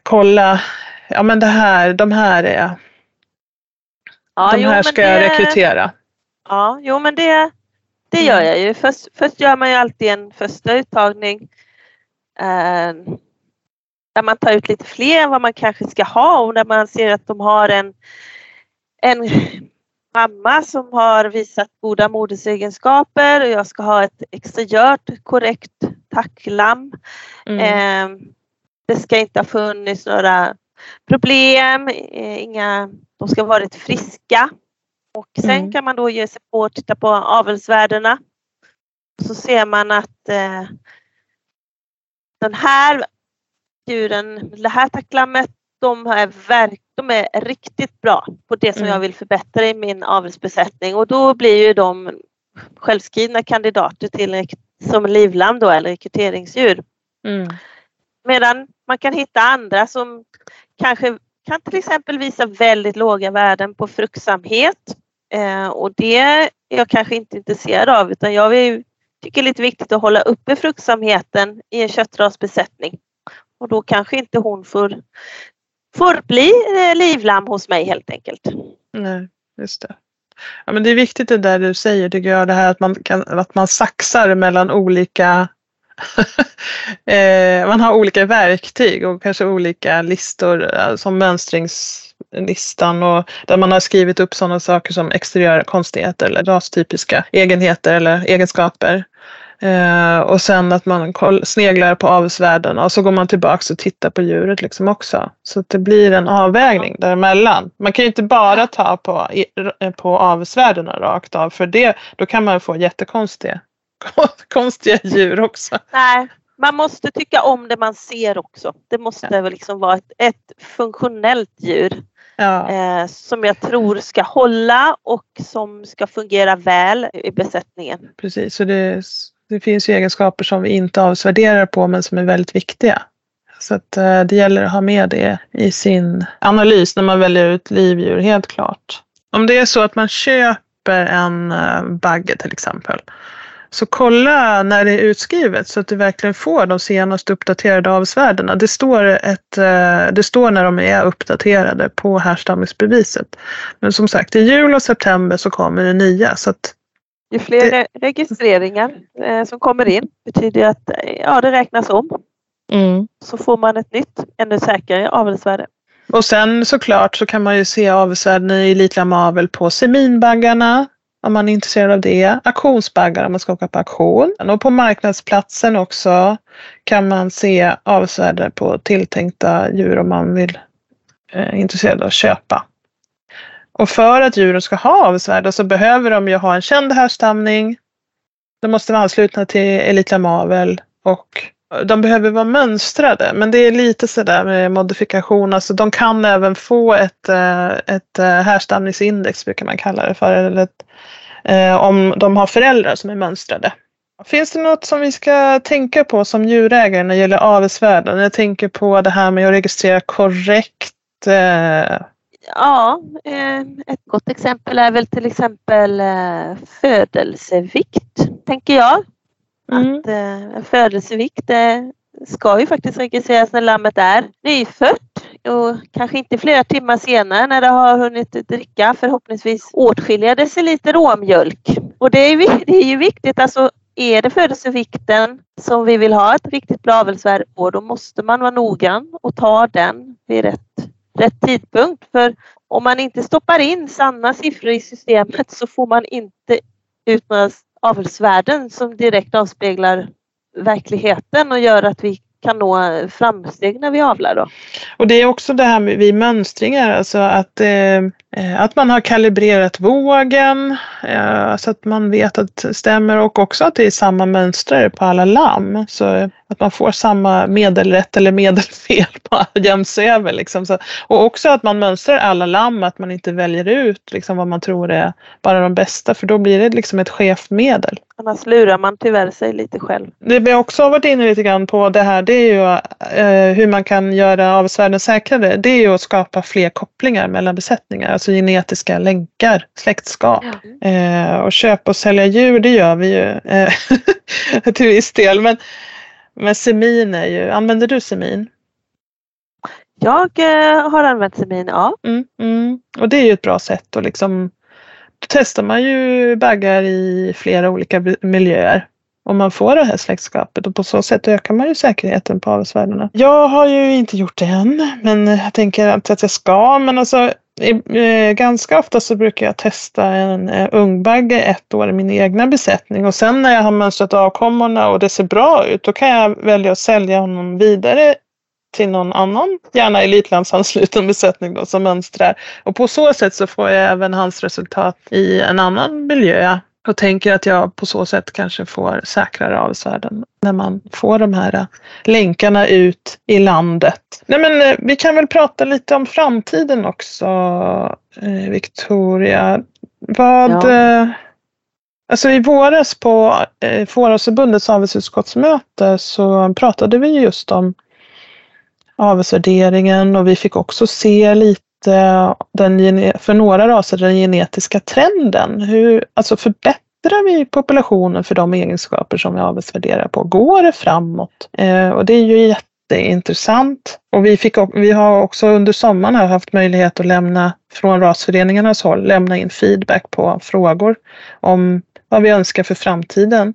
kolla, ja men det här, de här är, ja, de här ska det, jag rekrytera. Ja, jo men det, det gör mm. jag ju. Först, först gör man ju alltid en första uttagning eh, där man tar ut lite fler än vad man kanske ska ha och där man ser att de har en, en mamma som har visat goda modersegenskaper och jag ska ha ett exteriört korrekt tacklam. Mm. Eh, det ska inte ha funnits några problem, eh, inga, de ska ha varit friska. Och sen mm. kan man då ge sig på att titta på avelsvärdena. Så ser man att eh, den här djuren, det här tacklammet, de är, verk, de är riktigt bra på det som mm. jag vill förbättra i min avelsbesättning och då blir ju de självskrivna kandidater till som livlamm då eller rekryteringsdjur. Mm. Medan man kan hitta andra som kanske kan till exempel visa väldigt låga värden på fruktsamhet eh, och det är jag kanske inte intresserad av utan jag vill, tycker det är lite viktigt att hålla uppe fruktsamheten i en köttrasbesättning. Och då kanske inte hon får får bli eh, livlam livlamm hos mig helt enkelt. Nej, just det. Ja, men det är viktigt det där du säger tycker jag, det här att man, kan, att man saxar mellan olika [LAUGHS] eh, man har olika verktyg och kanske olika listor eh, som mönstringslistan och där man har skrivit upp sådana saker som exteriöra konstigheter eller rastypiska egenheter eller egenskaper. Eh, och sen att man sneglar på avelsvärdena och så går man tillbaks och tittar på djuret liksom också. Så det blir en avvägning däremellan. Man kan ju inte bara ta på, på avelsvärdena rakt av för det, då kan man få jättekonstiga [LAUGHS] konstiga djur också. Nej, man måste tycka om det man ser också. Det måste ja. liksom vara ett, ett funktionellt djur. Ja. Eh, som jag tror ska hålla och som ska fungera väl i besättningen. Precis, så det det finns ju egenskaper som vi inte avsvärderar på men som är väldigt viktiga. Så att eh, det gäller att ha med det i sin analys när man väljer ut livdjur, helt klart. Om det är så att man köper en eh, bagge till exempel, så kolla när det är utskrivet så att du verkligen får de senaste uppdaterade avsvärdena. Det står, ett, eh, det står när de är uppdaterade på härstamningsbeviset. Men som sagt, i jul och september så kommer det nya. Så att ju fler det... registreringar eh, som kommer in betyder att eh, ja, det räknas om. Mm. Så får man ett nytt, ännu säkrare avelsvärde. Och sen såklart så kan man ju se avelsvärdena i Elitlam avel på seminbaggarna om man är intresserad av det. Auktionsbaggar om man ska åka på auktion. Och på marknadsplatsen också kan man se avelsvärde på tilltänkta djur om man vill eh, intresserad av att köpa. Och för att djuren ska ha avelsvärde så behöver de ju ha en känd härstamning. De måste vara anslutna till Elitlamavel och eh, de behöver vara mönstrade. Men det är lite sådär med modifikation. Alltså de kan även få ett, eh, ett eh, härstamningsindex brukar man kalla det för. Eller ett, om de har föräldrar som är mönstrade. Finns det något som vi ska tänka på som djurägare när det gäller avelsvärden? Jag tänker på det här med att registrera korrekt Ja, eh, ett gott exempel är väl till exempel eh, födelsevikt, tänker jag. Mm. Att eh, födelsevikt ska ju faktiskt registreras när lammet är nyfött och kanske inte flera timmar senare när det har hunnit dricka förhoppningsvis åtskilliga deciliter råmjölk. Och det är, det är ju viktigt, alltså är det födelsevikten som vi vill ha ett riktigt bra avelsvärde på, då måste man vara noggrann och ta den vid rätt, rätt tidpunkt. För om man inte stoppar in sanna siffror i systemet så får man inte ut några avelsvärden som direkt avspeglar verkligheten och gör att vi kan nå framsteg när vi avlar. Då. Och det är också det här med vid mönstringar, alltså att, eh, att man har kalibrerat vågen eh, så att man vet att det stämmer och också att det är samma mönstrare på alla lamm. Så att man får samma medelrätt eller medelfel på jäms över. Liksom. Så, och också att man mönstrar alla lamm, att man inte väljer ut liksom, vad man tror är bara de bästa för då blir det liksom ett skevt medel. Annars lurar man tyvärr sig lite själv. Det vi också har varit inne lite grann på det här det är ju eh, hur man kan göra avelsvärden säkrare. Det är ju att skapa fler kopplingar mellan besättningar, alltså genetiska länkar, släktskap. Ja. Eh, och köpa och sälja djur det gör vi ju eh, [LAUGHS] till viss del. Men men semin är ju, använder du semin? Jag eh, har använt semin, ja. Mm, mm. Och det är ju ett bra sätt att liksom testar man ju baggar i flera olika miljöer. Om man får det här släktskapet och på så sätt ökar man ju säkerheten på avelsvärdena. Jag har ju inte gjort det än men jag tänker att jag ska. Men alltså eh, ganska ofta så brukar jag testa en eh, ungbagge ett år i min egna besättning. Och sen när jag har mönstrat avkommorna och det ser bra ut då kan jag välja att sälja honom vidare till någon annan, gärna elitlandsansluten besättning då, som mönstrar. Och på så sätt så får jag även hans resultat i en annan miljö och tänker att jag på så sätt kanske får säkrare avelsvärden när man får de här länkarna ut i landet. Nej men eh, vi kan väl prata lite om framtiden också, eh, Victoria. Vad... Ja. Eh, alltså i våras på Fåravsförbundets avelsutskottsmöte så pratade vi just om avelsvärderingen och vi fick också se lite den, för några raser den genetiska trenden. Hur, alltså förbättrar vi populationen för de egenskaper som vi avelsvärderar på? Går det framåt? Eh, och det är ju jätteintressant. Och vi, fick, vi har också under sommaren här haft möjlighet att lämna från rasföreningarnas håll, lämna in feedback på frågor om vad vi önskar för framtiden.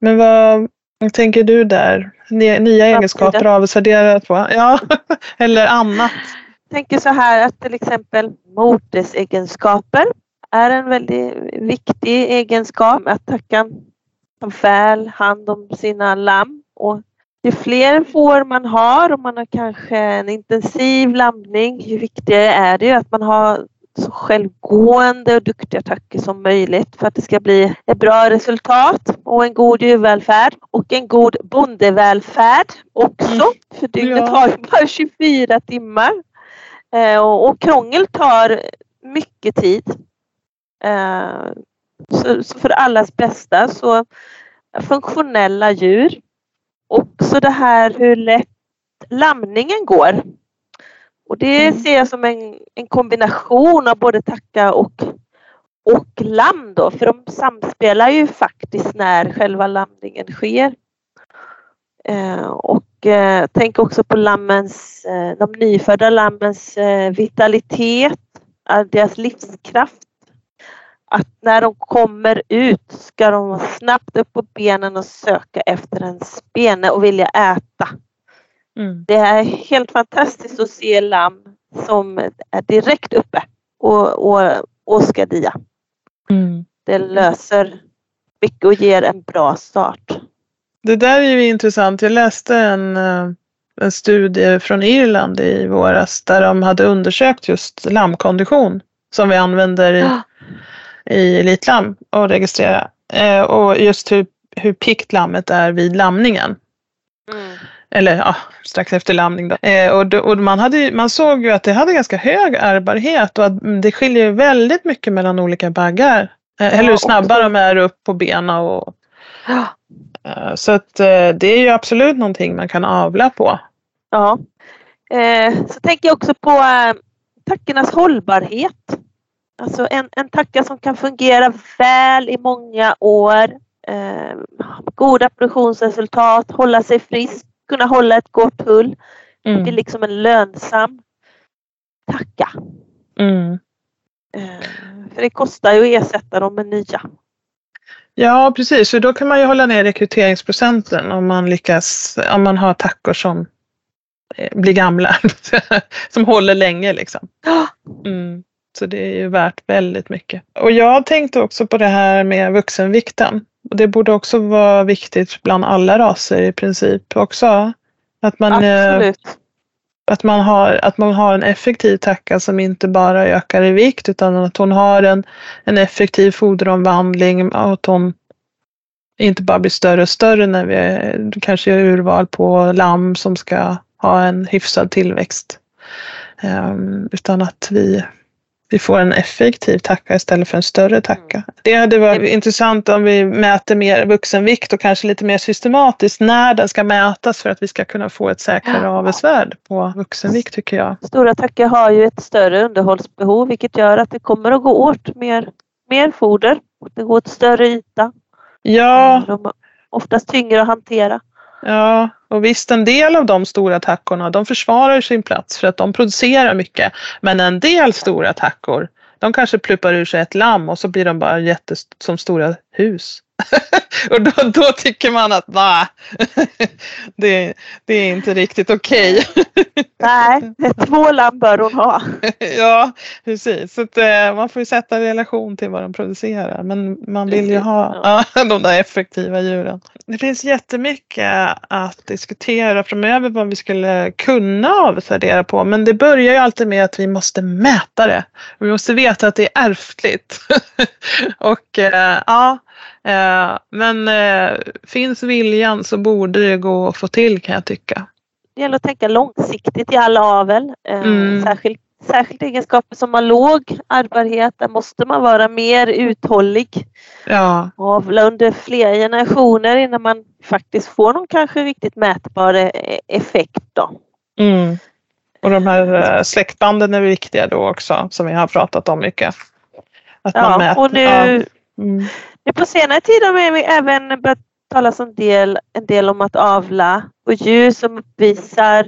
Men vad tänker du där? Nya egenskaper avelsvärderat på? Ja, [LAUGHS] eller annat? tänker så här att till exempel modersegenskaper är en väldigt viktig egenskap. Att tackan tar väl hand om sina lamm. Och ju fler får man har och man har kanske en intensiv lamning, ju viktigare är det att man har så självgående och duktiga attacker som möjligt för att det ska bli ett bra resultat och en god djurvälfärd och en god bondevälfärd också. Mm. För dygnet ja. har ju bara 24 timmar. Eh, och, och krångel tar mycket tid. Eh, så, så, för allas bästa så funktionella djur. Också det här hur lätt lamningen går. Och det mm. ser jag som en, en kombination av både tacka och, och lamm då, för de samspelar ju faktiskt när själva lamningen sker. Eh, och eh, tänk också på lammens, eh, de nyfödda lammens eh, vitalitet, deras livskraft. Att när de kommer ut ska de snabbt upp på benen och söka efter en spene och vilja äta. Mm. Det är helt fantastiskt att se lamm som är direkt uppe och, och, och ska dia. Mm. Det löser mycket och ger en bra start. Det där är ju intressant. Jag läste en, eh, en studie från Irland i våras där de hade undersökt just lammkondition som vi använder i, ah. i Elitlamm och registrera. Eh, och just hur, hur pikt lammet är vid lamningen. Mm. Eller ja, strax efter lamning. Då. Eh, och, och man, hade, man såg ju att det hade ganska hög ärbarhet och att det skiljer väldigt mycket mellan olika baggar. Eh, eller hur snabba de är upp på benen och, Eh, så att eh, det är ju absolut någonting man kan avla på. Ja. Eh, så tänker jag också på tackornas hållbarhet. Alltså en, en tacka som kan fungera väl i många år. goda produktionsresultat, hålla sig frisk, kunna hålla ett gott hull. Det är Mm. liksom en lönsam tacka. Mm. Eh, För det kostar ju att ersätta dem med nya. Ja, precis. För då kan man ju hålla ner rekryteringsprocenten om man lyckas, om man har tackor som eh, blir gamla, [LAUGHS] som håller länge liksom. Mm. Så det är ju värt väldigt mycket. Och jag tänkte också på det här med vuxenvikten. Och Det borde också vara viktigt bland alla raser i princip också. Att man, eh, att man, har, att man har en effektiv tacka som inte bara ökar i vikt utan att hon har en, en effektiv foderomvandling och att hon inte bara blir större och större när vi kanske gör urval på lamm som ska ha en hyfsad tillväxt. Ehm, utan att vi, vi får en effektiv tacka istället för en större tacka. Det hade varit intressant om vi mäter mer vuxenvikt och kanske lite mer systematiskt när den ska mätas för att vi ska kunna få ett säkrare avelsvärde på vuxenvikt tycker jag. Stora tackor har ju ett större underhållsbehov vilket gör att det kommer att gå åt mer, mer foder. Det går åt större yta. Ja, De är oftast tyngre att hantera. Ja, och visst en del av de stora tackorna de försvarar sin plats för att de producerar mycket. Men en del stora tackor de kanske pluppar ur sig ett lamm och så blir de bara jättes som stora hus. [LAUGHS] och då, då tycker man att nej, [LAUGHS] det, det är inte riktigt okej. [LAUGHS] Nej, två lamm bör hon ha. ja, precis. Så att, eh, man får ju sätta relation till vad de producerar. Men man vill ju ha ja. de där effektiva djuren. Det finns jättemycket att diskutera framöver vad vi skulle kunna avvärdera på. Men det börjar ju alltid med att vi måste mäta det. Vi måste veta att det är ärftligt. Och eh, ja, men eh, finns viljan så borde det gå att få till kan jag tycka. Det gäller att tänka långsiktigt i all avel. Eh, Mm. Särskilt, särskilt egenskaper som har låg ärvbarhet. Där måste man vara mer uthållig. Ja, Avla under flera generationer innan man faktiskt får någon kanske riktigt mätbar eh, effekt. Då. Mm. Och de här eh, släktbanden är viktiga då också, som vi har pratat om mycket. Att man Ja, mäter. och nu, ja. Mm. På senare tid har vi även börjat talas en del, en del om att avla på djur som uppvisar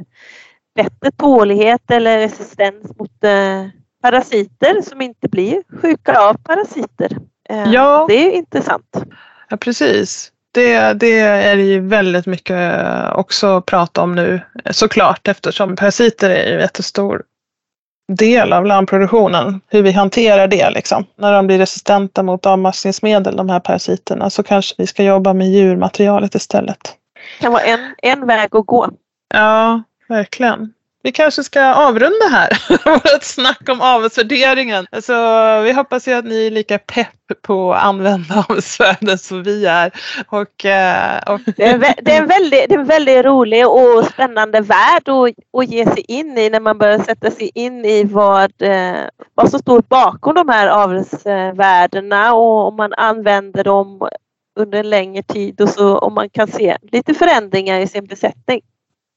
bättre tålighet eller resistens mot eh, parasiter som inte blir sjuka av parasiter. Eh, Ja. Det är intressant. Ja, precis. Det, det är det ju väldigt mycket också att prata om nu såklart eftersom parasiter är ju jättestor del av lammproduktionen. Hur vi hanterar det liksom. När de blir resistenta mot avmaskningsmedel, de här parasiterna, så kanske vi ska jobba med djurmaterialet istället. Det kan vara en, en väg att gå. Ja, verkligen. Vi kanske ska avrunda här, [LAUGHS] vårt snack om avelsvärderingen. Så vi hoppas ju att ni är lika pepp på att använda avelsvärden som vi är. Och, eh, och Det är, vä- det, är en väldigt, det är en väldigt rolig och spännande värld att, att ge sig in i när man börjar sätta sig in i vad, eh, vad som står bakom de här avelsvärdena och om man använder dem under en längre tid och så om man kan se lite förändringar i sin besättning.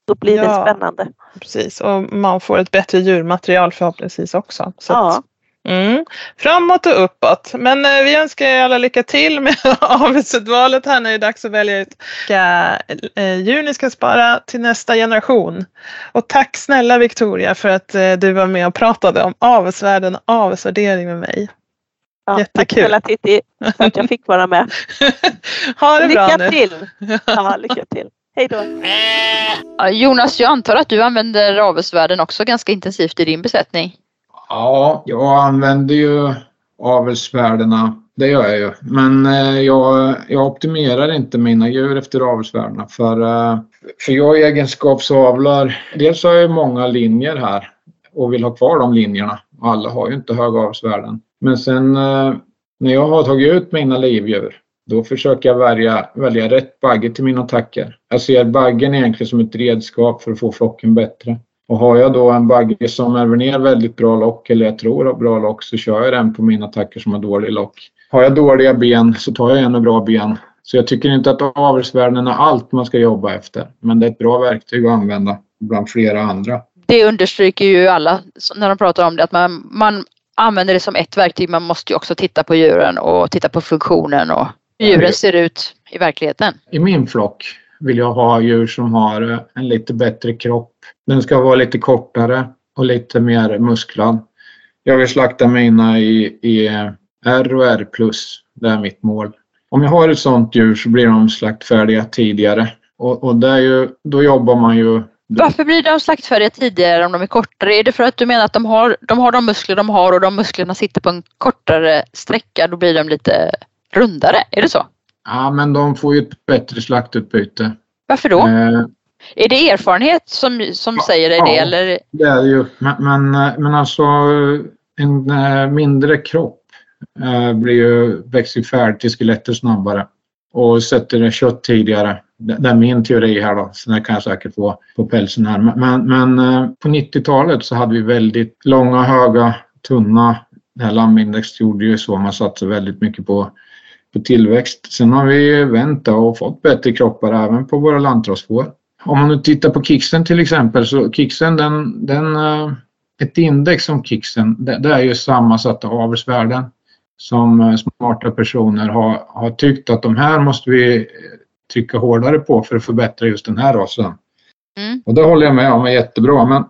Då blir det Ja. spännande. Precis, och man får ett bättre djurmaterial förhoppningsvis också. Så Ja. att, mm, framåt och uppåt. Men eh, vi önskar er alla lycka till med [LAUGHS] avelsutvalet här när det är dags att välja ut vilka eh, djur ni ska spara till nästa generation. Och tack snälla Victoria för att eh, du var med och pratade om avelsvärden och avelsvärdering med mig. Ja, tack Jättekul. snälla Titti för att jag fick vara med. [LAUGHS] ha det bra Lycka nu. till! [LAUGHS] Ja, lycka till. Hej då! Jonas, jag antar att du använder avelsvärden också ganska intensivt i din besättning? Ja, jag använder ju avelsvärdena. Det gör jag ju. Men eh, jag, jag optimerar inte mina djur efter avelsvärdena. För, eh, för jag egenskapsavlar. Dels har jag ju många linjer här och vill ha kvar de linjerna. Alla har ju inte höga avelsvärden. Men sen eh, när jag har tagit ut mina livdjur då försöker jag välja, välja rätt bagge till mina attacker. Jag ser baggen egentligen som ett redskap för att få flocken bättre. Och har jag då en bagge som ärver ner väldigt bra lock, eller jag tror har bra lock, så kör jag den på mina attacker som har dålig lock. Har jag dåliga ben så tar jag ännu bra ben. Så jag tycker inte att avelsvärden är allt man ska jobba efter. Men det är ett bra verktyg att använda bland flera andra. Det understryker ju alla när de pratar om det att man, man använder det som ett verktyg. Man måste ju också titta på djuren och titta på funktionen och hur djuren ser ut i verkligheten. I min flock, vill jag ha djur som har en lite bättre kropp. Den ska vara lite kortare och lite mer musklad. Jag vill slakta mina i, i R och R+. Det är mitt mål. Om jag har ett sånt djur så blir de slaktfärdiga tidigare. Och, och det ju, då jobbar man ju varför blir de slaktfärdiga tidigare om de är kortare? Är det för att du menar att de har, de har de muskler de har och de musklerna sitter på en kortare sträcka, då blir de lite rundare? Är det så? Ja, men de får ju ett bättre slaktutbyte. Varför då? Eh, är det erfarenhet som, som säger dig ja, det? Eller? det är det ju. Men, men, men alltså en eh, mindre kropp eh, blir ju, växer färdigt till skelettet snabbare och sätter kött tidigare. Det är min teori här då, så det kan jag säkert få på pälsen här. Men, men eh, på 90-talet så hade vi väldigt långa, höga, tunna, det här lamindex gjorde ju så, man satsade väldigt mycket på, på tillväxt. Sen har vi vänt och fått bättre kroppar även på våra lantrasfår. Om man nu tittar på Kixen till exempel så Kixen den, den eh, ett index som Kixen det, det är ju sammansatta avelsvärden som eh, smarta personer har, har tyckt att de här måste vi trycka hårdare på för att förbättra just den här rasen. Mm. Och det håller jag med om är jättebra. Men,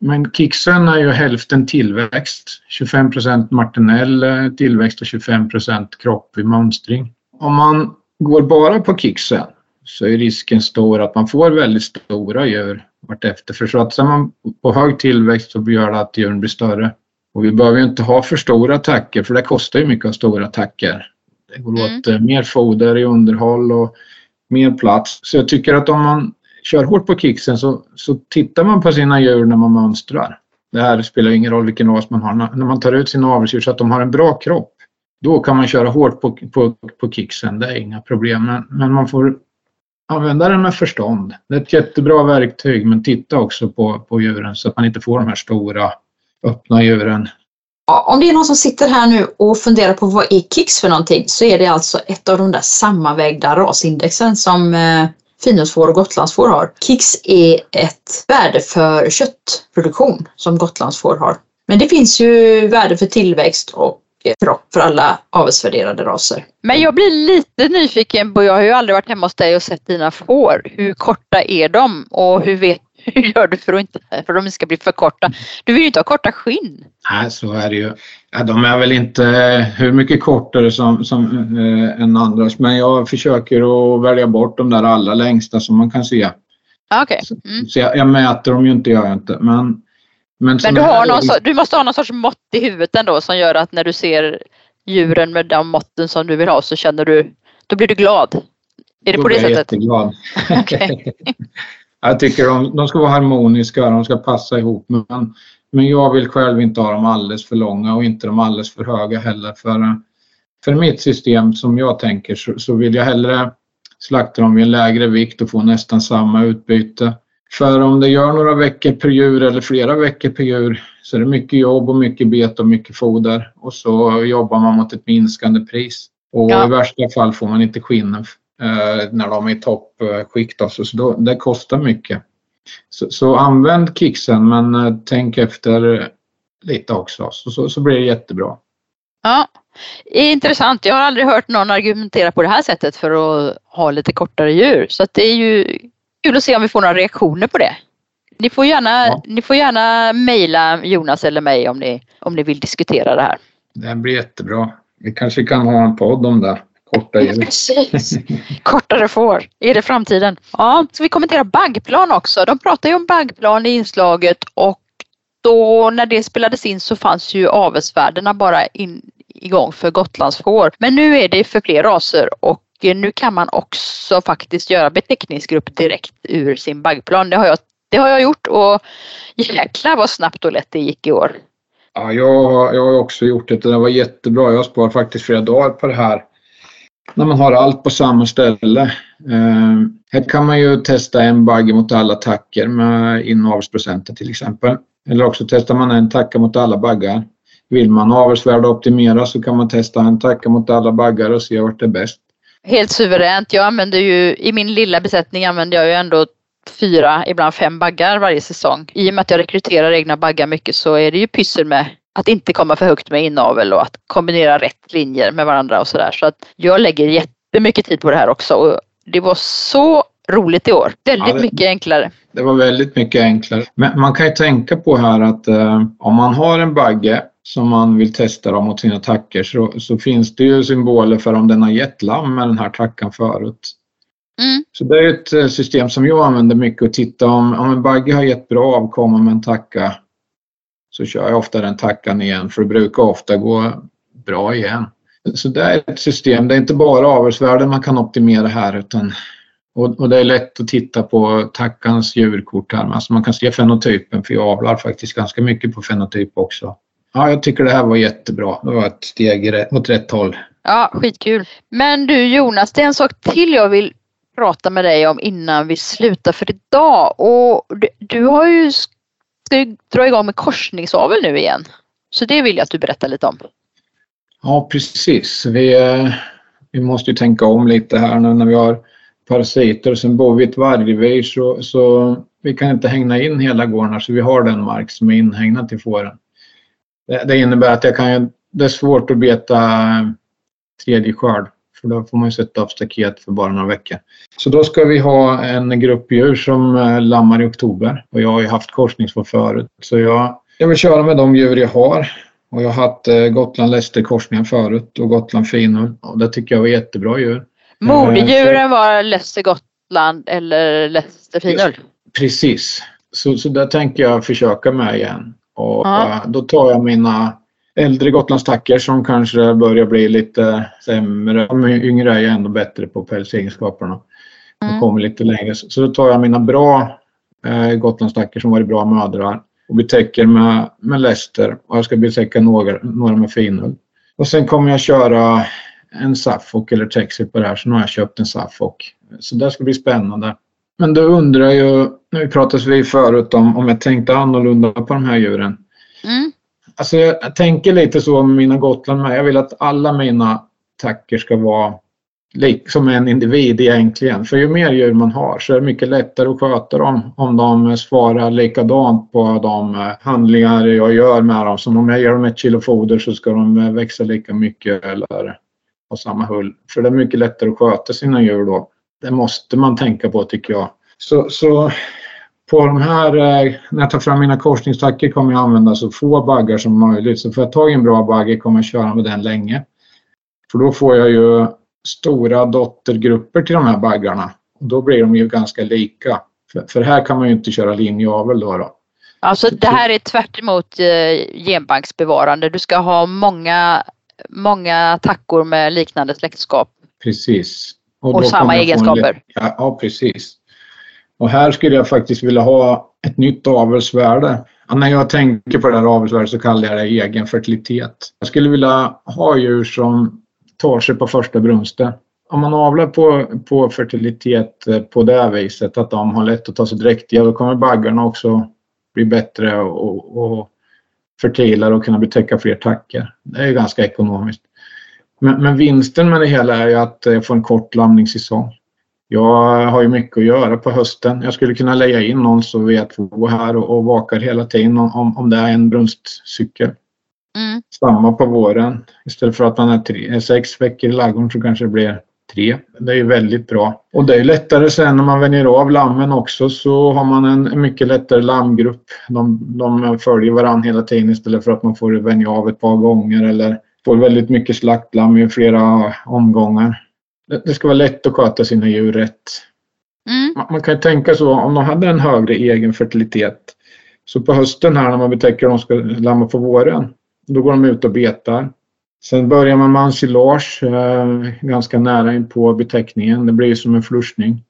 men Kixen är ju hälften tillväxt. 25 martinell eh, tillväxt och 25% kropp vid mönstring. Om man går bara på Kixen så är risken stor att man får väldigt stora djur vartefter. För satsar man på hög tillväxt så gör det att djuren blir större. Och vi behöver inte ha för stora attacker för det kostar ju mycket att ha stora attacker. Det går mm. åt eh, mer foder i underhåll och mer plats. Så jag tycker att om man kör hårt på kicksen så, så tittar man på sina djur när man mönstrar. Det här spelar ingen roll vilken ras man har. När man tar ut sina avelsdjur så att de har en bra kropp, då kan man köra hårt på, på, på kicksen. Det är inga problem. Men, men man får använda den med förstånd. Det är ett jättebra verktyg men titta också på, på djuren så att man inte får de här stora öppna djuren. Om det är någon som sitter här nu och funderar på vad är KIX för någonting så är det alltså ett av de där sammanvägda rasindexen som eh, finhusfår och gotlandsfår har. KIX är ett värde för köttproduktion som gotlandsfår har. Men det finns ju värde för tillväxt och kropp för alla avelsvärderade raser. Men jag blir lite nyfiken på, jag har ju aldrig varit hemma hos dig och sett dina får. Hur korta är de och hur vet [LAUGHS] hur gör du för att inte för att de ska bli för korta? Du vill ju inte ha korta skinn. Nej, så är det ju. Ja, de är väl inte hur mycket kortare som, som eh, än andras, men jag försöker att välja bort de där allra längsta som man kan se. Okay. Mm. Så jag, jag, mäter dem ju inte, gör jag inte. Men, men, men du, har någon så, du måste ha någon sorts mått i huvudet ändå som gör att när du ser djuren med de måtten som du vill ha så känner du, då blir du glad. Är det på det sättet? Då blir jag jätteglad. [LAUGHS] [LAUGHS] Jag tycker de, de ska vara harmoniska, de ska passa ihop. Men, men jag vill själv inte ha dem alldeles för långa och inte de alldeles för höga heller. För, för mitt system som jag tänker så, så vill jag hellre slakta dem i en lägre vikt och få nästan samma utbyte. För om det gör några veckor per djur eller flera veckor per djur så är det mycket jobb och mycket bete och mycket foder och så jobbar man mot ett minskande pris. Och ja. i värsta fall får man inte skinnen när de är i toppskikt. Alltså, så då, det kostar mycket. Så, så använd kicksen men eh, tänk efter lite också så, så, så blir det jättebra. Ja, intressant. Jag har aldrig hört någon argumentera på det här sättet för att ha lite kortare djur. Så det är ju kul att se om vi får några reaktioner på det. Ni får gärna, ja. ni får gärna mejla Jonas eller mig om ni, om ni vill diskutera det här. Det blir jättebra. Vi kanske kan ha en podd om det. Korta Precis. [LAUGHS] Kortare får. Är det framtiden? Ja, så vi kommenterar baggplan också. De pratar ju om baggplan i inslaget och då när det spelades in så fanns ju avelsvärdena bara in, igång för Gotlandsfår. Men nu är det för fler raser och nu kan man också faktiskt göra beteckningsgrupp direkt ur sin baggplan. Det har jag, det har jag gjort och jäklar vad snabbt och lätt det gick i år. Ja, jag, jag har också gjort det. Det var jättebra. Jag har sparat faktiskt flera dagar på det här när man har allt på samma ställe. Eh, här kan man ju testa en bagge mot alla attacker med inavelsprocenten till exempel. Eller också testar man en tacka mot alla baggar. Vill man avelsvärde optimera så kan man testa en tacka mot alla baggar och se vart det är bäst. Helt suveränt. Jag använder ju, i min lilla besättning använder jag ju ändå fyra, ibland fem baggar varje säsong. I och med att jag rekryterar egna baggar mycket så är det ju pyssel med att inte komma för högt med inavel och att kombinera rätt linjer med varandra och sådär. Så att jag lägger jättemycket tid på det här också och det var så roligt i år. Väldigt Ja, det- mycket enklare. Det var väldigt mycket enklare. Men man kan ju tänka på här att eh, om man har en bagge som man vill testa då mot sina tackor så, så finns det ju symboler för om den har gett lamm med den här tackan förut. Mm. Så det är ett eh, system som jag använder mycket och titta om, om en bagge har gett bra avkomma med en tacka så kör jag ofta den tackan igen för det brukar ofta gå bra igen. Så det är ett system, det är inte bara avelsvärden man kan optimera här utan och, och det är lätt att titta på tackans djurkort här. Alltså man kan se fenotypen för jag avlar faktiskt ganska mycket på fenotyp också. Ja, jag tycker det här var jättebra. Det var ett steg åt rätt håll. Ja, skitkul. Men du Jonas, det är en sak till jag vill prata med dig om innan vi slutar för idag. Och du har ju ska ju dra igång med korsningsavel nu igen. Så det vill jag att du berättar lite om. Ja, precis. Vi, eh, vi måste ju tänka om lite här nu när vi har parasiter och sen bor vi i ett vargrevir så, så vi kan inte hängna in hela gården här, så vi har den mark som är inhägnad till fåren. Det, det innebär att jag kan, det är svårt att beta eh, tredje skörd för då får man ju sätta upp staket för bara några veckor. Så då ska vi ha en grupp djur som eh, lammar i oktober och jag har ju haft korsningsfår förut så jag, jag vill köra med de djur jag har och jag har haft eh, Gotland Leicester korsningar förut och Gotland Finull och det tycker jag var jättebra djur. Modedjuren var Leicester Gotland eller Leicester Finull. Precis. Så, så där tänker jag försöka med igen. Och Ja. eh, då tar jag mina äldre Gotlandstackor som kanske börjar bli lite sämre. De yngre är ju ändå bättre på pälsegenskaperna. De Mm. kommer lite längre. Så då tar jag mina bra eh, Gotlandstackor som varit bra mödrar och betäcker med, med Leicester och jag ska betäcka några, några med finull. Och sen kommer jag köra en Suffolk eller Texas på det här så nu har jag köpt en Suffolk. Så det ska bli spännande. Men då undrar jag ju, när vi pratade vi förut om, om jag tänkte annorlunda på de här djuren. Mm. Alltså jag, tänker lite så med mina Gotland med. Jag vill att alla mina tacker ska vara som en individ egentligen. För ju mer djur man har så är det mycket lättare att sköta dem om de svarar likadant på de eh, handlingar jag gör med dem. Som om jag ger dem ett kilo foder så ska de eh, växa lika mycket eller ha samma hull. För det är mycket lättare att sköta sina djur då. Det måste man tänka på tycker jag. Så, så på de här, eh, när jag tar fram mina korsningstackor kommer jag använda så få baggar som möjligt. Så får jag tag i en bra bagge kommer jag köra med den länge. För då får jag ju stora dottergrupper till de här baggarna. Och då blir de ju ganska lika. För, för här kan man ju inte köra linjeavel då. då. Alltså det här är tvärt emot eh, genbanksbevarande. Du ska ha många, många tackor med liknande släktskap Precis. och, då samma en egenskaper. Ja, ja, precis. Och här skulle jag faktiskt vilja ha ett nytt avelsvärde. Ja, när jag tänker på det här avelsvärdet så kallar jag det egen fertilitet. Jag skulle vilja ha djur som tar sig på första brunsten. Om man avlar på, på fertilitet eh, på det viset, att de har lätt att ta sig dräktiga, då kommer baggarna också bli bättre och, och fertilare och kunna betäcka fler tackor. Det är ju ganska ekonomiskt. Men, men vinsten med det hela är ju att eh, jag får en kort lamningssäsong. Jag har ju mycket att göra på hösten. Jag skulle kunna lägga in någon så vi är två här och, och vakar hela tiden om, om det är en brunstcykel. Mm. Samma på våren. Istället för att man är tre, sex veckor i ladugården så kanske det blir tre. Det är ju väldigt bra. Och det är lättare sen när man vänjer av lammen också så har man en, en mycket lättare lammgrupp. De, de följer varandra hela tiden istället för att man får vänja av ett par gånger eller får väldigt mycket slaktlamm i flera omgångar. Det, ska vara lätt att sköta sina djur rätt. Mm. Man, kan ju tänka så om de hade en högre egen fertilitet så på hösten här när man betäcker de ska lamma på våren då går de ut och betar. Sen börjar man med ensilage eh, ganska nära in på betäckningen. Det blir som en flushning.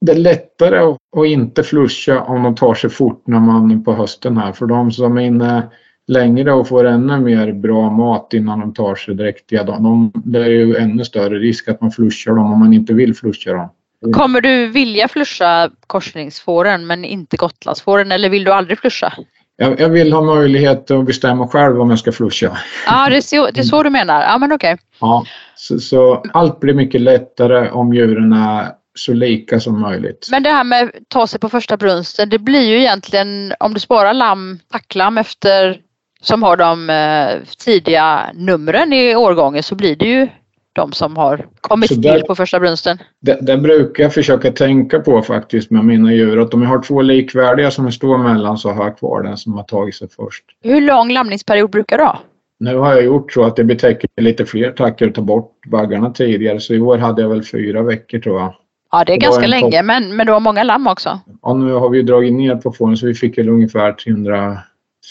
Det är lättare att, att inte flusha om de tar sig fort när man på hösten här. För de som är inne längre och får ännu mer bra mat innan de tar sig dräktiga. De, de, det är ju ännu större risk att man flushar dem om man inte vill flusha dem. Kommer du vilja flusha korsningsfåren men inte gotlandsfåren eller vill du aldrig flusha? Jag, jag vill ha möjlighet att bestämma själv om jag ska flusha. Ja, det är så, det är så du menar. Ja, men okej. Ja, så, så allt blir mycket lättare om djuren är så lika som möjligt. Men det här med att ta sig på första brunsten, det blir ju egentligen om du sparar lamm, tacklam efter som har de eh, tidiga numren i årgången så blir det ju de som har kommit Så till där- på första brunsten. Det, det brukar jag försöka tänka på faktiskt med mina djur. Att om jag har två likvärdiga som det står mellan så har jag kvar den som har tagit sig först. Hur lång lamningsperiod brukar du ha? Nu har jag gjort så att det betäcker lite fler tackor och tar bort baggarna tidigare. Så i år hade jag väl fyra veckor tror jag. Ja, det är Det ganska länge, men, men du har många lamm också. Och nu har vi dragit ner på fåren så vi fick väl ungefär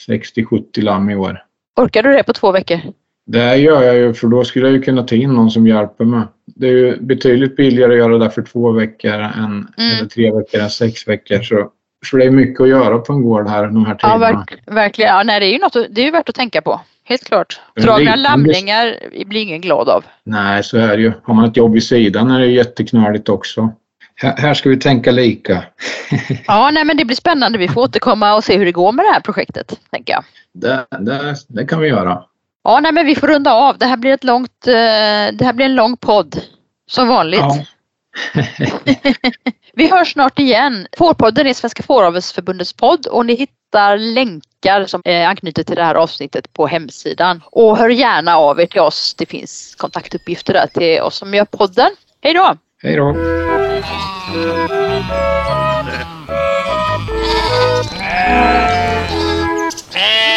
360-70 lamm i år. Orkar du det på två veckor? Det gör jag ju för då skulle jag ju kunna ta in någon som hjälper mig. Det är ju betydligt billigare att göra det för två veckor än eller tre veckor än sex veckor. Så, så det är mycket att göra på en gård här de här Ja, tiderna. verk, verkligen. Ja, nej, det är ju något, det är ju värt att tänka på. Helt klart. Dragna lamningar blir ingen glad av. Nej, så är det ju. Har man ett jobb vid sidan är det jätteknöligt också. Här, ska vi tänka lika. [LAUGHS] Ja, nej, men det blir spännande. Vi får återkomma och se hur det går med det här projektet, tänker jag. Det, det, det kan vi göra. Ja, nej, men vi får runda av. Det här blir ett långt, eh, det här blir en lång podd. Som vanligt. Ja. [LAUGHS] Vi hörs snart igen. Fårpodden är Svenska Fåravelsförbundets podd och ni hittar länkar som anknyter till det här avsnittet på hemsidan. Och hör gärna av er till oss. Det finns kontaktuppgifter där till oss som gör podden. Hej då! Hej då! Äh. Äh.